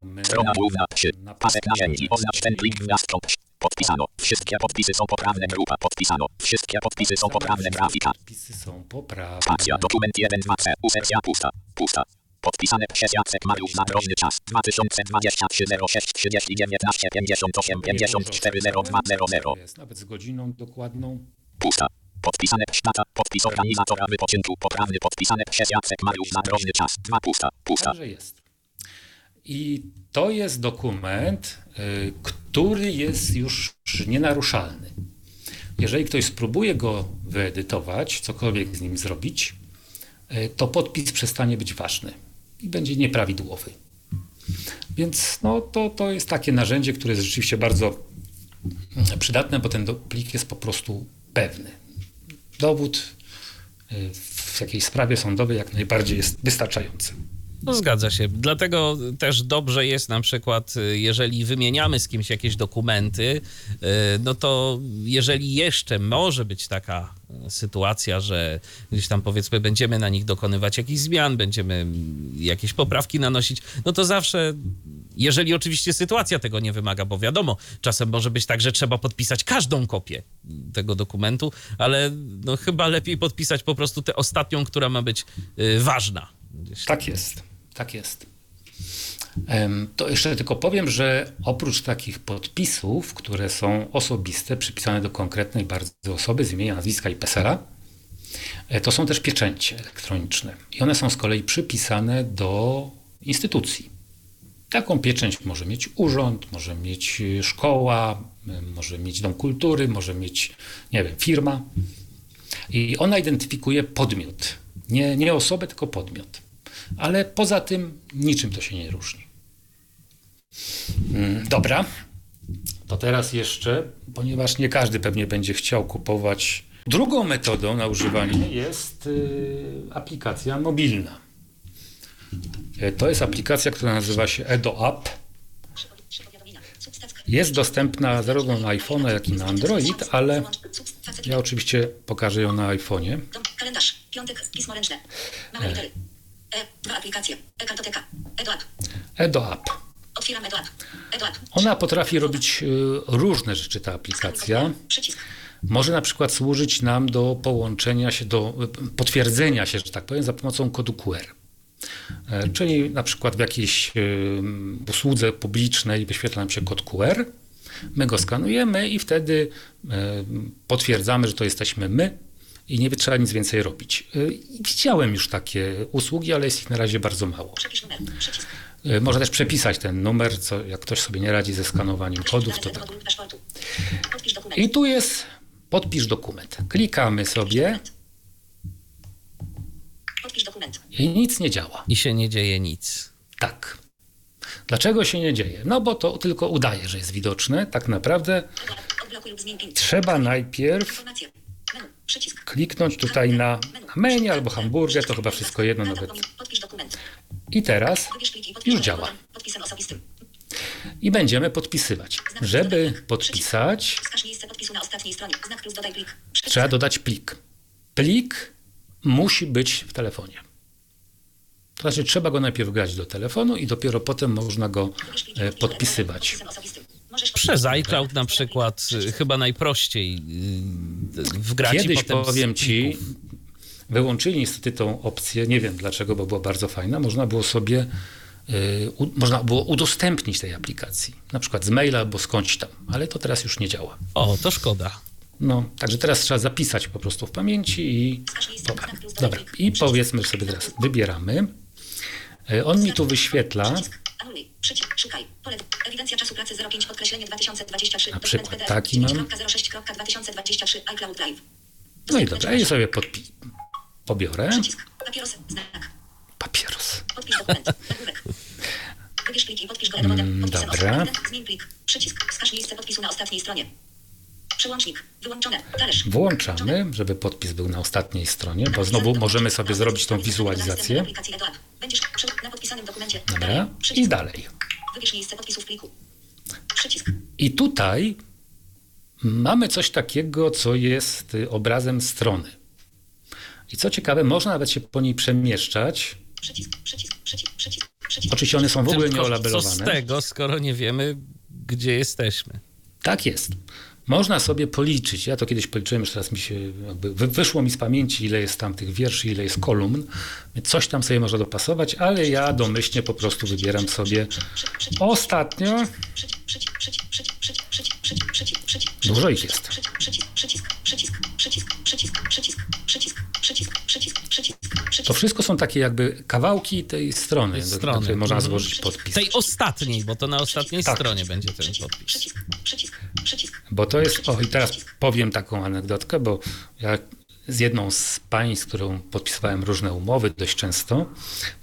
My
Strona główna 3.
na
Pasek narzędzi. Oznacz ten plik gwiazdką. Podpisano. Wszystkie podpisy są poprawne. Grupa podpisano. Wszystkie podpisy są poprawne. Grafika.
Podpisy są poprawne.
Spacja, dokument 1 2C, usekcja pusta, pusta. Podpisane przez Jacek Mariusz Zadrożny czas 2023 06 30 19 58 54 02 00
Jest nawet z godziną dokładną.
Pusta. Podpisane przez data, podpis organizatora wypoczynku poprawny podpisane przez Jacek Mariusz Zadrożny czas 2 pusta, pusta.
Także jest. I to jest dokument, y, który jest już nienaruszalny. Jeżeli ktoś spróbuje go wyedytować, cokolwiek z nim zrobić, y, to podpis przestanie być ważny i będzie nieprawidłowy. Więc no, to, to jest takie narzędzie, które jest rzeczywiście bardzo mm, przydatne, bo ten plik jest po prostu pewny. Dowód y, w jakiejś sprawie sądowej jak najbardziej jest wystarczający.
No zgadza się. Dlatego też dobrze jest na przykład, y, jeżeli wymieniamy z kimś jakieś dokumenty, y, no to jeżeli jeszcze może być taka y, sytuacja, że gdzieś tam powiedzmy będziemy na nich dokonywać jakichś zmian, będziemy jakieś poprawki nanosić, no to zawsze, jeżeli oczywiście sytuacja tego nie wymaga, bo wiadomo, czasem może być tak, że trzeba podpisać każdą kopię tego dokumentu, ale no chyba lepiej podpisać po prostu tę ostatnią, która ma być ważna.
Tak jest, tak jest. To jeszcze tylko powiem, że oprócz takich podpisów, które są osobiste, przypisane do konkretnej bardzo osoby z imienia, nazwiska i PESEL-a, e, to są też pieczęcie elektroniczne. I one są z kolei przypisane do instytucji. Taką pieczęć może mieć urząd, może mieć y, szkoła, y, może mieć dom kultury, może mieć, nie wiem, firma. I ona identyfikuje podmiot. Nie, nie osobę, tylko podmiot. Ale poza tym niczym to się nie różni. Mm, Dobra. To teraz jeszcze, ponieważ nie każdy pewnie będzie chciał kupować. Drugą metodą na używanie jest y, aplikacja mobilna. Y, To jest aplikacja, która nazywa się Edo App. Jest dostępna zarówno na iPhone, jak i na Android, ale ja oczywiście pokażę ją na iPhone'ie.
Kalendarz, piątek, pismo ręczne. Litery. E, dwa aplikacje. E-kartoteka. E-do app.
Edo App.
Otwieram E-do app. E-do app.
Ona potrafi robić y, różne rzeczy, ta aplikacja.
Przycisk.
Może na przykład służyć nam do połączenia się, do potwierdzenia się, że tak powiem, za pomocą kodu QR. E, Czyli na przykład w jakiejś y, usłudze publicznej wyświetla nam się kod QR, my go skanujemy i wtedy potwierdzamy, że to jesteśmy my i nie trzeba nic więcej robić. Y, Widziałem już takie usługi, ale jest ich na razie bardzo mało.
Przepisz numer. Przycisk.
Y, Można też przepisać ten numer, co jak ktoś sobie nie radzi ze skanowaniem kodów, to tak. I tu jest podpisz dokument. Klikamy sobie,
Podpisz dokument.
I nic nie działa.
I się nie dzieje nic.
Tak. Dlaczego się nie dzieje? No bo to tylko udaje, że jest widoczne. Tak naprawdę trzeba najpierw. Kliknąć tutaj na menu. Albo hamburger, to chyba wszystko jedno nawet. I teraz już działa. I będziemy podpisywać. Żeby podpisać, trzeba dodać plik. Plik musi być w telefonie. To znaczy, trzeba go najpierw grać do telefonu i dopiero potem można go e,
go
podpisywać.
Przez iCloud na przykład y, chyba najprościej y, wgrać
Kiedyś powiem ci, wyłączyli niestety tą opcję, nie wiem dlaczego, bo była bardzo fajna. Można było sobie, y, u, można było udostępnić tej aplikacji, na przykład z maila albo skądś tam, ale to teraz już nie działa.
O, to szkoda.
No, także teraz trzeba zapisać po prostu w pamięci i. Dobra, dobra. i powiedzmy sobie teraz, wybieramy. On mi tu wyświetla,
Przycisk. Szukaj. Pole. Ewidencja czasu pracy 05 podkreślenie 2023.
Na przykład
PDF
taki mam.
9.06.2023 iCloud Drive.
no i dobra, i sobie podpi- pobiorę
Przycisk. Papieros. Znak.
papieros.
Podpisz dokument. Nagłówek. Wybierz plik i podpisz go.
Mm, dobra.
Zmień plik. Przycisk. Wskaż miejsce podpisu na ostatniej stronie. Przełącznik. Wyłączone. Talerz.
Włączamy, żeby podpis był na ostatniej stronie, bo znowu możemy sobie zrobić tą wizualizację.
Będziesz na podpisanym dokumencie.
Dobra, i dalej.
Wybierz miejsce podpisu w pliku. Przycisk.
I tutaj mamy coś takiego, co jest y, obrazem strony. I co ciekawe, można nawet się po niej przemieszczać.
Przycisk. Przycisk. Przycisk. Przycisk. Przycisk.
Oczywiście one są w ogóle
Tylko co z
nieolabelowane.
tego, skoro nie wiemy, gdzie jesteśmy?
Tak jest. Można sobie policzyć. Ja to kiedyś policzyłem, już teraz mi się wyszło mi z pamięci, ile jest tam tych wierszy, ile jest kolumn. Coś tam sobie można dopasować, ale ja domyślnie po prostu wybieram sobie ostatnio.
Przycisk. Przycisk. Przycisk. Przycisk. Przycisk. Przycisk. Przycisk. Przycisk. Przycisk.
Dużo ich jest.
Przycisk. Przycisk. Przycisk. Przycisk. Przycisk. Przycisk. Przycisk. Przycisk. Przycisk. Przycisk. Przycisk.
To wszystko są takie jakby kawałki tej strony, do
strony.
której można
Mhm.
złożyć podpis.
Tej ostatniej, bo to na ostatniej
Tak.
stronie będzie ten podpis.
Przycisk. Przycisk. Przycisk.
Bo to jest, o i teraz powiem taką anegdotkę, bo ja z jedną z pań, z którą podpisywałem różne umowy dość często,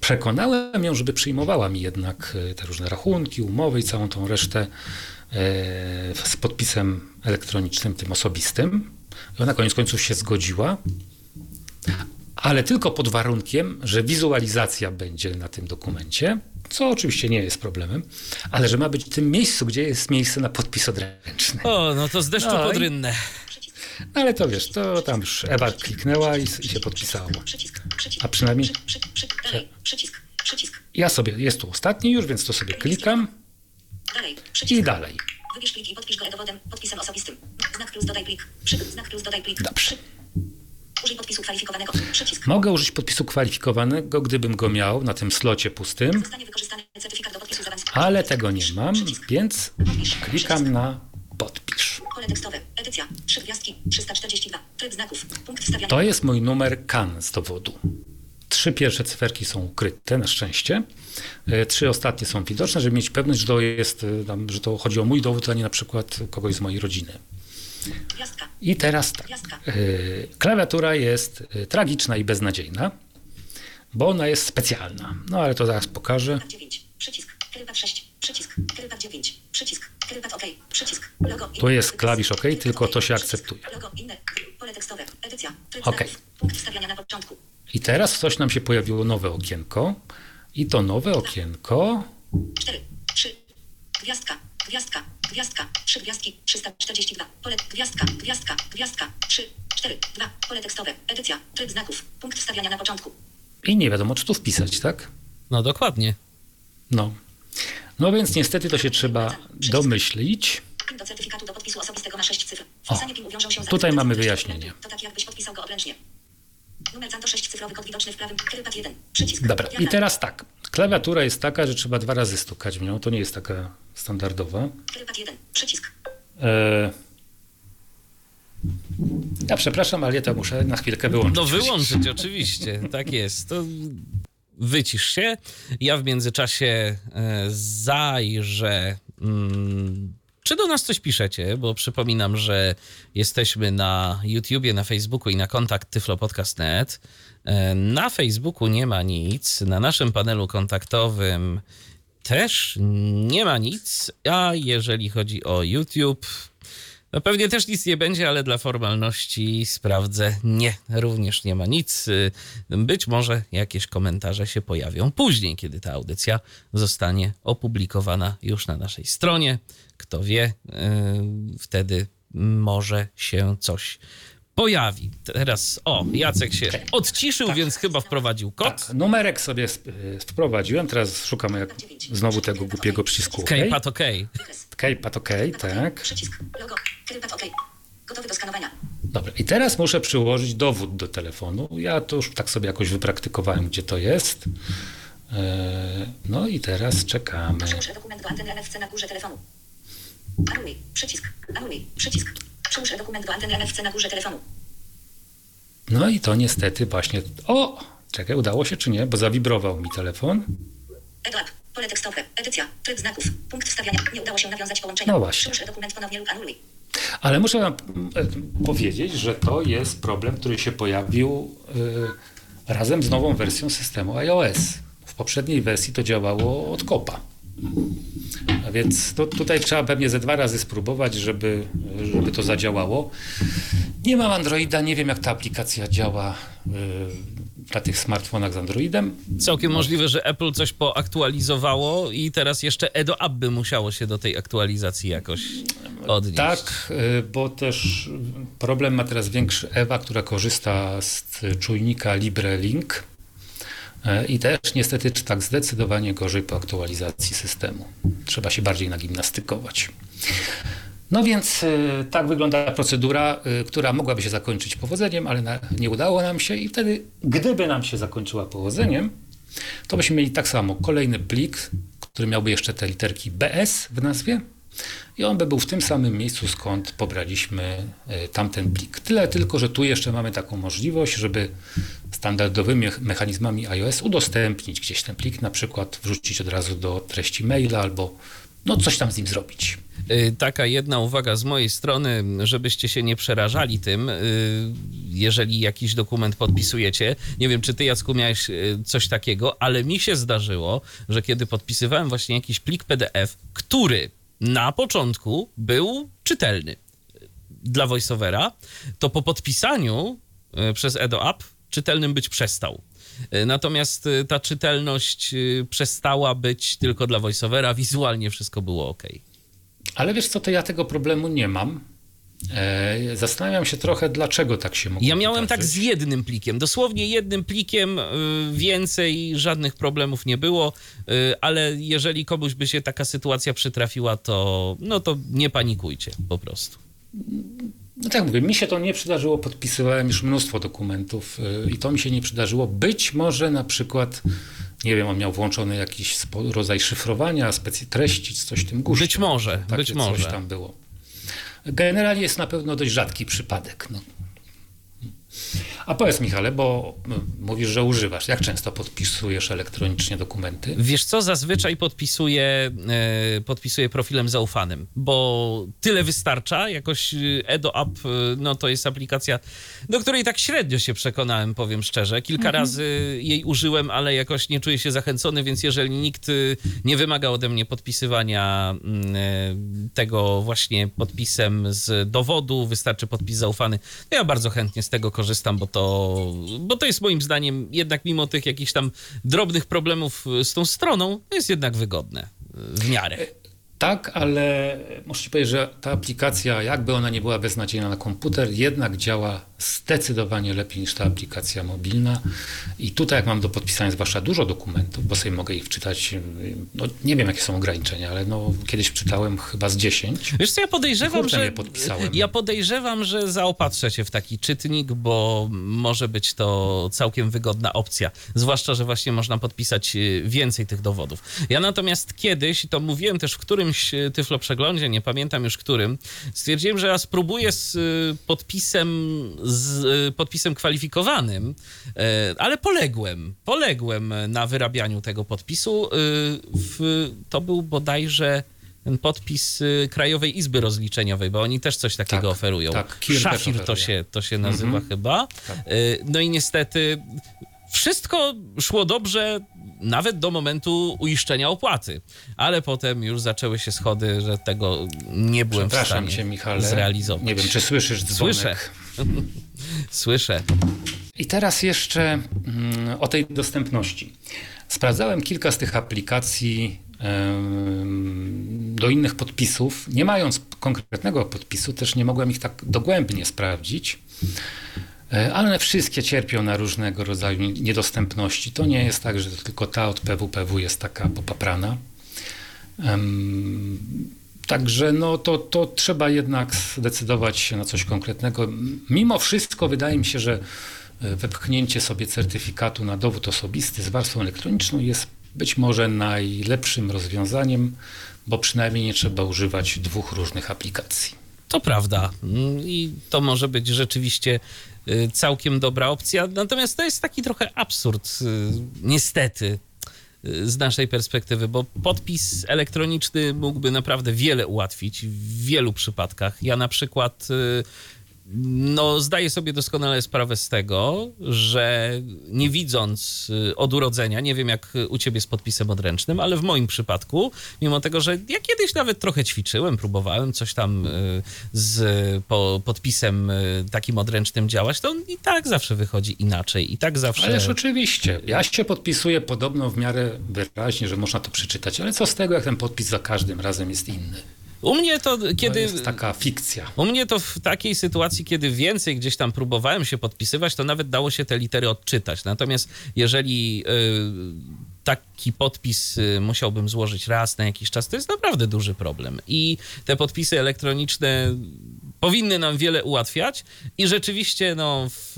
przekonałem ją, żeby przyjmowała mi jednak e, te różne rachunki, umowy i całą tą resztę e, z podpisem elektronicznym, tym osobistym. I ona koniec końców się zgodziła, ale tylko pod warunkiem, że wizualizacja będzie na tym dokumencie, co oczywiście nie jest problemem, ale że ma być w tym miejscu, gdzie jest miejsce na podpis odręczny.
O, no to z deszczu
No i-
pod rynnę.
No ale to wiesz, to tam już Ewa kliknęła i, i się podpisało. A przynajmniej ja sobie, jest tu ostatni już, więc to sobie klikam i dalej.
Wybierz plik i podpisz go e-dowodem, podpisem osobistym. Znak plus dodaj plik. Znak plus dodaj plik.
Dobrze.
Użyj podpisu kwalifikowanego. Przycisk.
Mogę użyć podpisu kwalifikowanego, gdybym go miał na tym slocie pustym, ale tego nie mam, więc klikam na podpisz.
Pole tekstowe. Edycja. Trzy gwiazdki. 342. Tryb znaków. Punkt wstawiania.
To jest mój numer KAN z dowodu. Trzy pierwsze cyferki są ukryte, na szczęście. E, Trzy ostatnie są widoczne, żeby mieć pewność, że to, jest, e, że to chodzi o mój dowód, a nie na przykład kogoś z mojej rodziny.
Gwiazdka.
I teraz tak. Yy, Klawiatura jest tragiczna i beznadziejna, bo ona jest specjalna. No ale to zaraz pokażę.
Kierpad 9. Przycisk. Kierpad 6. Przycisk. Kierpad 9. Przycisk. Kierpad OK. Przycisk. Logo.
Tu jest klawisz OK, tylko to się akceptuje.
Logo. Inne. Pole tekstowe. Edycja. Tryb
OK.
znaków. Punkt wstawiania na początku.
I teraz coś nam się pojawiło nowe okienko. I to nowe okienko
4, 3, gwiazdka, gwiazdka, gwiazdka, 3 gwiazdki, 342, pole, gwiazdka, gwiazdka, gwiazdka, 3, 4, 2, pole tekstowe, edycja, tryb znaków, punkt wstawiania na początku.
i nie wiadomo, czy tu wpisać, tak?
No dokładnie.
No. No więc niestety to się trzeba domyślić.
Do certyfikatu do podpisu osobistego na 6 cyfr. Wpisanie PIN uwiążą się
tutaj mamy wyjaśnienie.
To tak jakbyś podpisał go obręcznie. Numer ZAN to 6 cyfrowy kod widoczny w prawym, kierpad 1, przycisk.
Dobra, i teraz tak. Klawiatura jest taka, że trzeba dwa razy stukać w nią. To nie jest taka standardowa.
Kierpad 1, przycisk.
E... Ja przepraszam, ale ja to muszę na chwilkę wyłączyć.
No wyłączyć oczywiście, tak jest. To wycisz się. Ja w międzyczasie e, zajrzę, mm, czy do nas coś piszecie, bo przypominam, że jesteśmy na YouTubie, na Facebooku i na kontakt tyflopodcast.net. E, Na Facebooku nie ma nic, na naszym panelu kontaktowym też nie ma nic, a jeżeli chodzi o YouTube, no pewnie też nic nie będzie, ale dla formalności sprawdzę. Nie, również nie ma nic. Być może jakieś komentarze się pojawią później, kiedy ta audycja zostanie opublikowana już na naszej stronie. Kto wie, y, wtedy może się coś pojawi. Teraz, o, Jacek się odciszył, więc chyba wprowadził kod.
Tak, numerek sobie y, wprowadziłem, teraz szukam jak znowu tego głupiego przycisku OK.
Kejpat OK.
Kejpat OK, tak.
Przycisk. Logo. Keypad OK. Gotowy do skanowania.
Dobra, i teraz muszę przyłożyć dowód do telefonu. Ja to już tak sobie jakoś wypraktykowałem, gdzie to jest. E, No i teraz czekamy.
Przyłóż dokument do anteny NFC na górze telefonu. Anuluj. Przycisk. Anuluj. Przycisk. Przyłóż dokument do anteny NFC na górze telefonu.
No i to niestety właśnie. O! Czekaj, udało się czy nie? Bo zawibrował mi telefon.
EdoApp. Pole tekstowe. Edycja. Tryb znaków. Punkt wstawiania. Nie udało się nawiązać połączenia.
No właśnie.
Przyłóż dokument ponownie lub anuluj.
Ale muszę wam e, powiedzieć, że to jest problem, który się pojawił e, razem z nową wersją systemu iOS. W poprzedniej wersji to działało od kopa. A więc to, tutaj trzeba pewnie ze dwa razy spróbować, żeby, żeby to zadziałało. Nie mam Androida, nie wiem jak ta aplikacja działa e, na tych smartfonach z Androidem.
Całkiem możliwe, że Apple coś poaktualizowało i teraz jeszcze Edo App by musiało się do tej aktualizacji jakoś odnieść.
Tak, y, bo też problem ma teraz większy Ewa, która korzysta z czujnika LibreLink y, i też niestety tak zdecydowanie gorzej po aktualizacji systemu. Trzeba się bardziej nagimnastykować. No więc y, tak wygląda procedura, y, która mogłaby się zakończyć powodzeniem, ale nie udało nam się i wtedy, gdyby nam się zakończyła powodzeniem, to byśmy mieli tak samo kolejny plik, który miałby jeszcze te literki BS w nazwie i on by był w tym samym miejscu, skąd pobraliśmy y, tamten plik. Tyle tylko, że tu jeszcze mamy taką możliwość, żeby standardowymi mechanizmami iOS udostępnić gdzieś ten plik, na przykład wrzucić od razu do treści maila albo no coś tam z nim zrobić.
Y, Taka jedna uwaga z mojej strony, żebyście się nie przerażali tym, y, jeżeli jakiś dokument podpisujecie. Nie wiem, czy ty, Jacku, miałeś coś takiego, ale mi się zdarzyło, że kiedy podpisywałem właśnie jakiś plik PDF, który na początku był czytelny dla voiceovera, to po podpisaniu y, przez EdoApp czytelnym być przestał. Y, Natomiast y, ta czytelność przestała być tylko dla voiceovera, wizualnie wszystko było ok.
Ale wiesz co, to ja tego problemu nie mam. E, zastanawiam się trochę, dlaczego tak się mogło
Ja miałem tak
wydarzyć.
z jednym plikiem, dosłownie jednym plikiem, y, więcej żadnych problemów nie było, y, ale jeżeli komuś by się taka sytuacja przytrafiła, to no to nie panikujcie po prostu.
No tak mówię, mi się to nie przydarzyło, podpisywałem już mnóstwo dokumentów y, i to mi się nie przydarzyło. Być może na przykład, nie wiem, on miał włączony jakiś rodzaj szyfrowania, specy- treści, coś w tym guście.
Być może, być może.
Coś tam było. Generalnie jest na pewno dość rzadki przypadek. No. A powiedz Michale, bo mówisz, że używasz. Jak często podpisujesz elektronicznie dokumenty?
Wiesz co, zazwyczaj podpisuję, e, podpisuję profilem zaufanym, bo tyle wystarcza. Jakoś y, EdoApp, y, no to jest aplikacja, do której tak średnio się przekonałem, powiem szczerze. Kilka razy jej użyłem, ale jakoś nie czuję się zachęcony, więc jeżeli nikt nie wymaga ode mnie podpisywania mm, e, tego właśnie podpisem z dowodu, wystarczy podpis zaufany, to ja bardzo chętnie z tego korzystam, bo to, bo to jest moim zdaniem jednak mimo tych jakichś tam drobnych problemów z tą stroną, to jest jednak wygodne w miarę.
Tak, ale muszę ci powiedzieć, że ta aplikacja, jakby ona nie była beznadziejna na komputer, jednak działa zdecydowanie lepiej niż ta aplikacja mobilna. I tutaj, jak mam do podpisania zwłaszcza dużo dokumentów, bo sobie mogę ich wczytać, no nie wiem jakie są ograniczenia, ale no kiedyś czytałem chyba z 10.
Wiesz co, ja podejrzewam, że ja podejrzewam, że zaopatrzę się w taki czytnik, bo może być to całkiem wygodna opcja. Zwłaszcza, że właśnie można podpisać y, więcej tych dowodów. Ja natomiast kiedyś, i to mówiłem też w którymś y, Tyflo przeglądzie, nie pamiętam już którym, stwierdziłem, że ja spróbuję z y, podpisem z y, podpisem kwalifikowanym, y, ale poległem. Poległem na wyrabianiu tego podpisu. Y, W, to był bodajże ten podpis Krajowej Izby Rozliczeniowej, bo oni też coś takiego
Tak,
oferują.
tak,
Szafir to się, to się nazywa
Mhm.
chyba. Y, No i niestety wszystko szło dobrze nawet do momentu uiszczenia opłaty, ale potem już zaczęły się schody, że tego nie byłem w stanie
cię, Michale.
zrealizować.
Nie wiem, czy słyszysz dzwonek.
Słyszę. Słyszę.
I teraz jeszcze mm, o tej dostępności. Sprawdzałem kilka z tych aplikacji do innych podpisów. Nie mając konkretnego podpisu, też nie mogłem ich tak dogłębnie sprawdzić. E, Ale one wszystkie cierpią na różnego rodzaju niedostępności. To nie jest tak, że tylko ta od PWPW jest taka popaprana. Także no to, to trzeba jednak zdecydować się na coś konkretnego. Mimo wszystko wydaje mi się, że e, wepchnięcie sobie certyfikatu na dowód osobisty z warstwą elektroniczną jest być może najlepszym rozwiązaniem, bo przynajmniej nie trzeba używać dwóch różnych aplikacji.
To prawda. Mm, I to może być rzeczywiście y, całkiem dobra opcja. Natomiast to jest taki trochę absurd, y, niestety, z naszej perspektywy, bo podpis elektroniczny mógłby naprawdę wiele ułatwić w wielu przypadkach. Ja na przykład. No, zdaję sobie doskonale sprawę z tego, że nie widząc y, od urodzenia, nie wiem jak u ciebie z podpisem odręcznym, ale w moim przypadku, mimo tego, że ja kiedyś nawet trochę ćwiczyłem, próbowałem coś tam y, z po, podpisem y, takim odręcznym działać, to on i tak zawsze wychodzi inaczej, i tak zawsze.
Ależ oczywiście. Ja się podpisuję podobno w miarę wyraźnie, że można to przeczytać, ale co z tego, jak ten podpis za każdym razem jest inny?
U mnie to
To
kiedy.
jest taka fikcja.
U mnie to w takiej sytuacji, kiedy więcej gdzieś tam próbowałem się podpisywać, to nawet dało się te litery odczytać. Natomiast jeżeli y, taki podpis y, musiałbym złożyć raz na jakiś czas, to jest naprawdę duży problem. I te podpisy elektroniczne powinny nam wiele ułatwiać i rzeczywiście no, w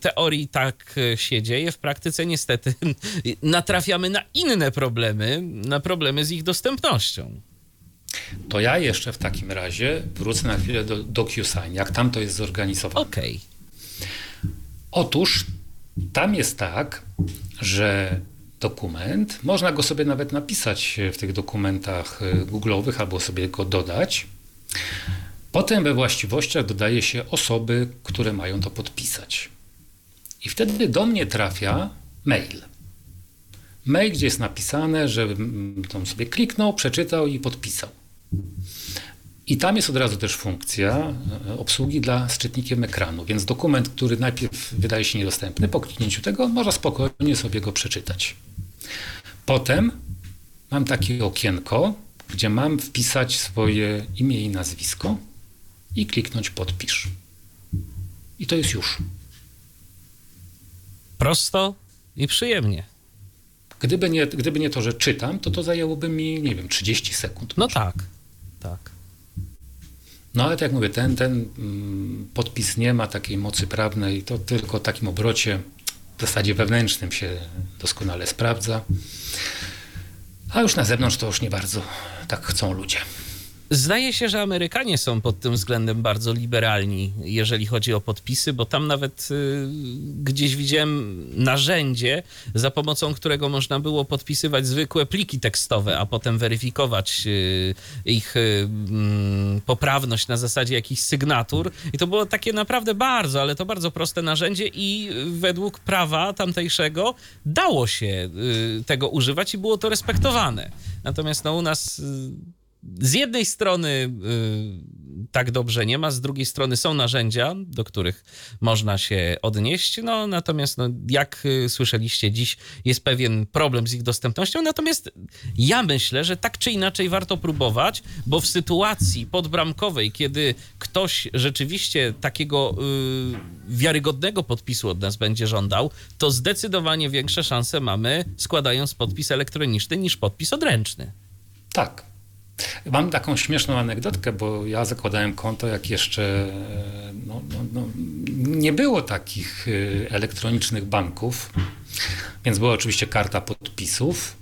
teorii tak się dzieje, w praktyce niestety natrafiamy na inne problemy, na problemy z ich dostępnością.
To ja jeszcze w takim razie wrócę na chwilę do DocuSign, jak tam to jest zorganizowane.
Okej.
Otóż tam jest tak, że dokument, można go sobie nawet napisać w tych dokumentach y, Google'owych albo sobie go dodać. Potem we właściwościach dodaje się osoby, które mają to podpisać. I wtedy do mnie trafia mail. Mail, gdzie jest napisane, że mm, tam sobie kliknął, przeczytał i podpisał. I tam jest od razu też funkcja e, obsługi dla z czytnikiem ekranu, więc dokument, który najpierw wydaje się niedostępny, po kliknięciu tego można spokojnie sobie go przeczytać. Potem mam takie okienko, gdzie mam wpisać swoje imię i nazwisko i kliknąć podpisz. I to jest już.
Prosto i przyjemnie.
Gdyby nie, gdyby nie to, że czytam, to to zajęłoby mi, nie wiem, 30 sekund.
No
może.
tak, tak.
No ale tak jak mówię, ten, ten mm, podpis nie ma takiej mocy prawnej, to tylko w takim obrocie w zasadzie wewnętrznym się doskonale sprawdza. A już na zewnątrz to już nie bardzo tak chcą ludzie.
Zdaje się, że Amerykanie są pod tym względem bardzo liberalni, jeżeli chodzi o podpisy, bo tam nawet y, gdzieś widziałem narzędzie, za pomocą którego można było podpisywać zwykłe pliki tekstowe, a potem weryfikować y, ich y, mm, poprawność na zasadzie jakichś sygnatur. I to było takie naprawdę bardzo, ale to bardzo proste narzędzie i według prawa tamtejszego dało się y, tego używać i było to respektowane. Natomiast no, u nas y, z jednej strony y, tak dobrze nie ma, z drugiej strony są narzędzia, do których można się odnieść, no natomiast no, jak y, słyszeliście dziś jest pewien problem z ich dostępnością, natomiast ja myślę, że tak czy inaczej warto próbować, bo w sytuacji podbramkowej, kiedy ktoś rzeczywiście takiego y, wiarygodnego podpisu od nas będzie żądał, to zdecydowanie większe szanse mamy składając podpis elektroniczny niż podpis odręczny.
Tak. Mam taką śmieszną anegdotkę, bo ja zakładałem konto, jak jeszcze e, no, no, no, nie było takich e, elektronicznych banków, więc była oczywiście karta podpisów.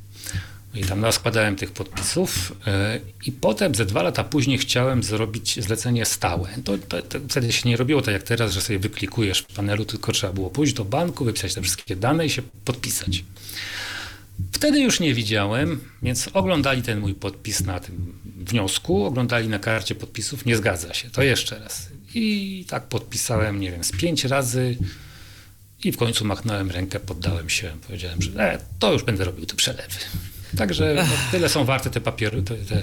I tam składałem tych podpisów e, i potem ze dwa lata później chciałem zrobić zlecenie stałe. To, to, to wtedy się nie robiło tak jak teraz, że sobie wyklikujesz w panelu, tylko trzeba było pójść do banku, wypisać te wszystkie dane i się podpisać. Wtedy już nie widziałem, więc oglądali ten mój podpis na tym wniosku, oglądali na karcie podpisów, nie zgadza się, to jeszcze raz. I tak podpisałem, nie wiem, z pięć razy i w końcu machnąłem rękę, poddałem się, powiedziałem, że e, to już będę robił te przelewy. Także no, tyle są warte te papiery, te, te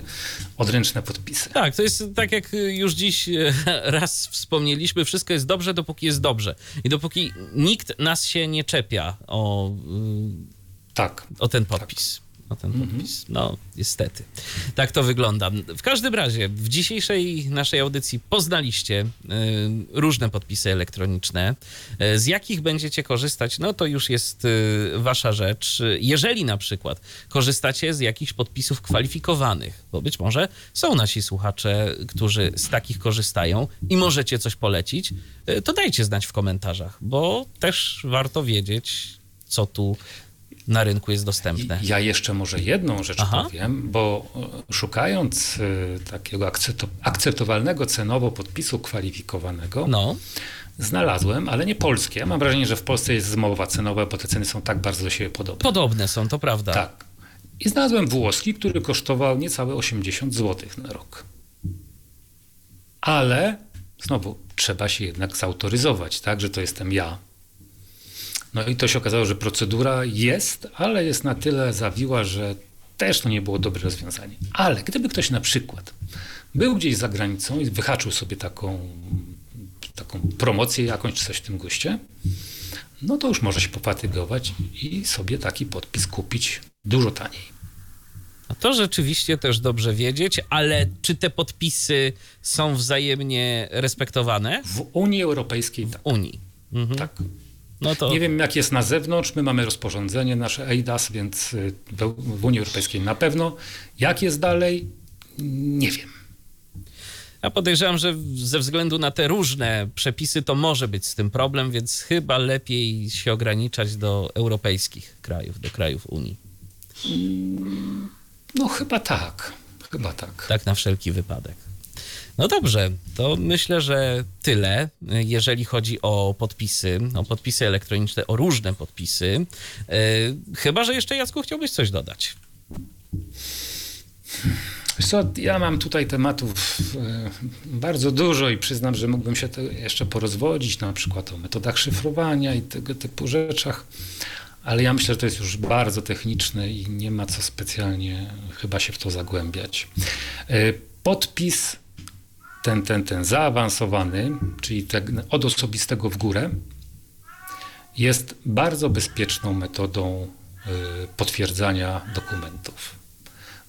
odręczne podpisy.
Tak, to jest tak jak już dziś e, raz wspomnieliśmy, wszystko jest dobrze, dopóki jest dobrze. I dopóki nikt nas się nie czepia o, y,
Tak.
o ten podpis. O ten podpis. No, niestety. Tak to wygląda. W każdym razie, w dzisiejszej naszej audycji poznaliście y, różne podpisy elektroniczne. Y, z jakich będziecie korzystać, no to już jest y, wasza rzecz. Jeżeli na przykład korzystacie z jakichś podpisów kwalifikowanych, bo być może są nasi słuchacze, którzy z takich korzystają i możecie coś polecić, y, to dajcie znać w komentarzach, bo też warto wiedzieć, co tu na rynku jest dostępne.
Ja jeszcze może jedną rzecz
Aha.
powiem, bo e, szukając e, takiego akcepto- akceptowalnego cenowo podpisu kwalifikowanego,
No,
znalazłem, ale nie polskie. Ja mam wrażenie, że w Polsce jest zmowa cenowa, bo te ceny są tak bardzo do siebie podobne.
podobne są, to prawda.
Tak. I znalazłem włoski, który kosztował niecałe 80 zł na rok. Ale znowu trzeba się jednak zautoryzować, tak, że to jestem ja. No i to się okazało, że procedura jest, ale jest na tyle zawiła, że też to nie było dobre rozwiązanie. Ale gdyby ktoś na przykład był gdzieś za granicą i wyhaczył sobie taką, taką promocję jakąś czy coś w tym guście, no to już może się pofatygować i sobie taki podpis kupić dużo taniej.
No to rzeczywiście też dobrze wiedzieć, ale czy te podpisy są wzajemnie respektowane
W Unii Europejskiej tak.
w Unii? Mhm.
tak.
No to
Nie wiem, jak jest na zewnątrz. My mamy rozporządzenie nasze EIDAS, więc y, w w Unii Europejskiej na pewno. Jak jest dalej? Nie wiem.
ja podejrzewam, że ze względu na te różne przepisy to może być z tym problem, więc chyba lepiej się ograniczać do europejskich krajów, do krajów Unii.
No chyba tak. Chyba tak.
Tak na wszelki wypadek. No dobrze, to myślę, że tyle, jeżeli chodzi o podpisy, o podpisy elektroniczne, o różne podpisy. Yy, chyba, że jeszcze Jacku chciałbyś coś dodać.
Co, ja mam tutaj tematów e, bardzo dużo i przyznam, że mógłbym się jeszcze porozwodzić, na przykład o metodach szyfrowania i tego typu rzeczach, ale ja myślę, że to jest już bardzo techniczne i nie ma co specjalnie chyba się w to zagłębiać. E, Podpis ten, ten, ten zaawansowany, czyli ten od osobistego w górę, jest bardzo bezpieczną metodą e, potwierdzania dokumentów.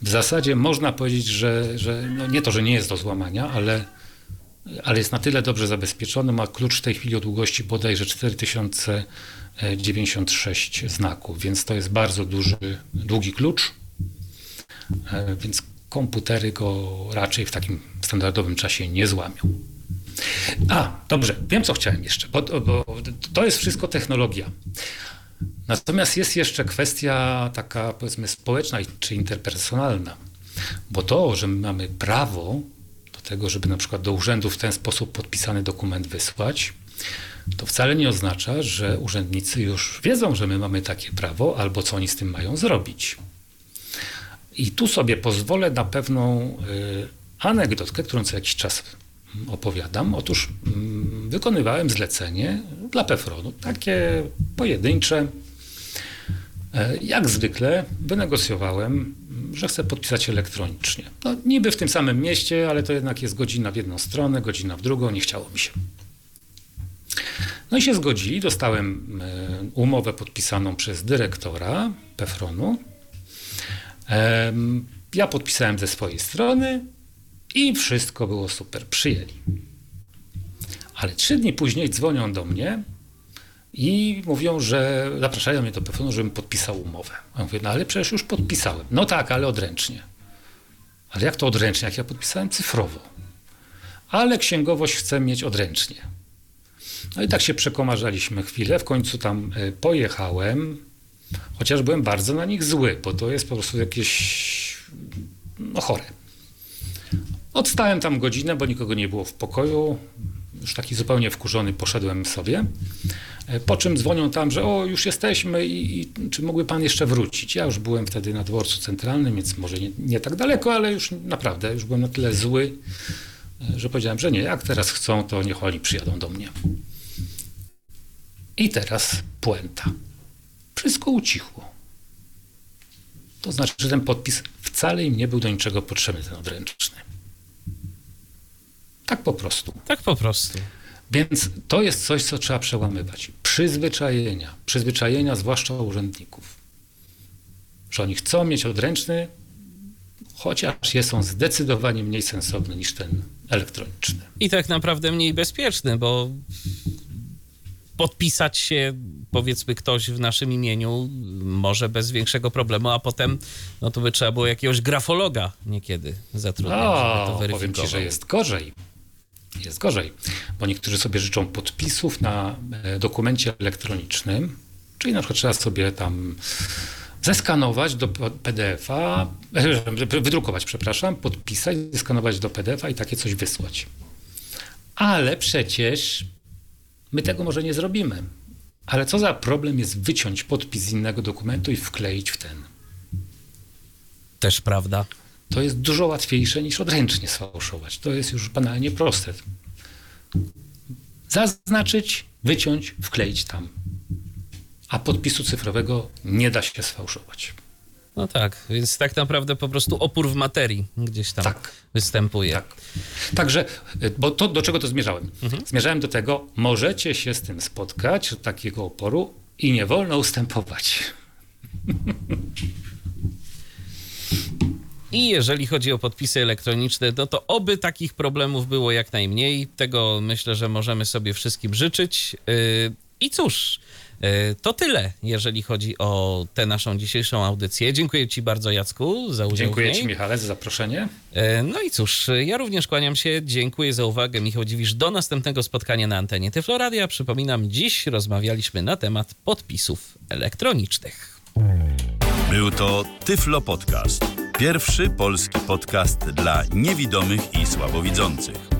W zasadzie można powiedzieć, że, że no nie to, że nie jest do złamania, ale, ale jest na tyle dobrze zabezpieczony. Ma klucz w tej chwili o długości bodajże 4096 znaków, więc to jest bardzo duży, długi klucz. E, Więc komputery go raczej w takim standardowym czasie nie złamią. A, dobrze, wiem co chciałem jeszcze, bo, bo to jest wszystko technologia. Natomiast jest jeszcze kwestia taka, powiedzmy, społeczna czy interpersonalna. Bo to, że my mamy prawo do tego, żeby na przykład do urzędu w ten sposób podpisany dokument wysłać, to wcale nie oznacza, że urzędnicy już wiedzą, że my mamy takie prawo, albo co oni z tym mają zrobić. I tu sobie pozwolę na pewną y, anegdotkę, którą co jakiś czas mm, opowiadam. Otóż mm, wykonywałem zlecenie dla Pefronu, takie pojedyncze. E, Jak zwykle wynegocjowałem, mm, że chcę podpisać elektronicznie. No, niby w tym samym mieście, ale to jednak jest godzina w jedną stronę, godzina w drugą, nie chciało mi się. No i się zgodzili, dostałem e, umowę podpisaną przez dyrektora Pefronu. Ja podpisałem ze swojej strony i wszystko było super, przyjęli. Ale trzy dni później dzwonią do mnie i mówią, że zapraszają mnie do Pefronu, żebym podpisał umowę. Ja mówię, no ale przecież już podpisałem. No tak, ale odręcznie. Ale jak to odręcznie, jak ja podpisałem cyfrowo? Ale księgowość chce mieć odręcznie. No i tak się przekomarzaliśmy chwilę. W końcu tam y, pojechałem, chociaż byłem bardzo na nich zły, bo to jest po prostu jakieś no, chore. Odstałem tam godzinę, bo nikogo nie było w pokoju. już taki zupełnie wkurzony poszedłem sobie. E, Po czym dzwonią tam, że o, już jesteśmy i, i czy mógłby pan jeszcze wrócić? Ja już byłem wtedy na dworcu centralnym, więc może nie, nie tak daleko, ale już naprawdę, już byłem na tyle zły, e, że powiedziałem, że nie, jak teraz chcą, to niech oni przyjadą do mnie. I teraz puenta. Wszystko ucichło. To znaczy, że ten podpis wcale im nie był do niczego potrzebny, ten odręczny. Tak po prostu.
Tak po prostu.
Więc to jest coś, co trzeba przełamywać. Przyzwyczajenia. Przyzwyczajenia, zwłaszcza urzędników. Że oni chcą mieć odręczny, chociaż jest on zdecydowanie mniej sensowny niż ten elektroniczny.
I tak naprawdę mniej bezpieczny, bo podpisać się, powiedzmy, ktoś w naszym imieniu może bez większego problemu, a potem no to by trzeba było jakiegoś grafologa niekiedy zatrudnić, żeby to
O, powiem
weryfikował.
ci, że jest gorzej. Jest gorzej, bo niektórzy sobie życzą podpisów na e, dokumencie elektronicznym, czyli na przykład trzeba sobie tam zeskanować do PDF-a, wydrukować, przepraszam, podpisać, zeskanować do PDF-a i takie coś wysłać. Ale przecież my tego może nie zrobimy. Ale co za problem jest wyciąć podpis z innego dokumentu i wkleić w ten?
Też prawda.
To jest dużo łatwiejsze niż odręcznie sfałszować. To jest już banalnie proste. Zaznaczyć, wyciąć, wkleić tam. A podpisu cyfrowego nie da się sfałszować.
No tak, więc tak naprawdę po prostu opór w materii gdzieś tam
Tak.
występuje.
Tak. Także, y, bo to do czego to zmierzałem? Zmierzałem do tego, możecie się z tym spotkać, takiego oporu i nie wolno ustępować.
I jeżeli chodzi o podpisy elektroniczne, no to oby takich problemów było jak najmniej. Tego myślę, że możemy sobie wszystkim życzyć. Yy, I cóż, to tyle, jeżeli chodzi o tę naszą dzisiejszą audycję. Dziękuję Ci bardzo, Jacku, za udział
Dziękuję
w niej.
Ci, Michale, za zaproszenie.
E, No i cóż, ja również kłaniam się. Dziękuję za uwagę. Michał Dziwisz. Do następnego spotkania na antenie Tyfloradia. Przypominam, dziś rozmawialiśmy na temat podpisów elektronicznych.
Był to Tyflo Podcast. Pierwszy polski podcast dla niewidomych i słabowidzących.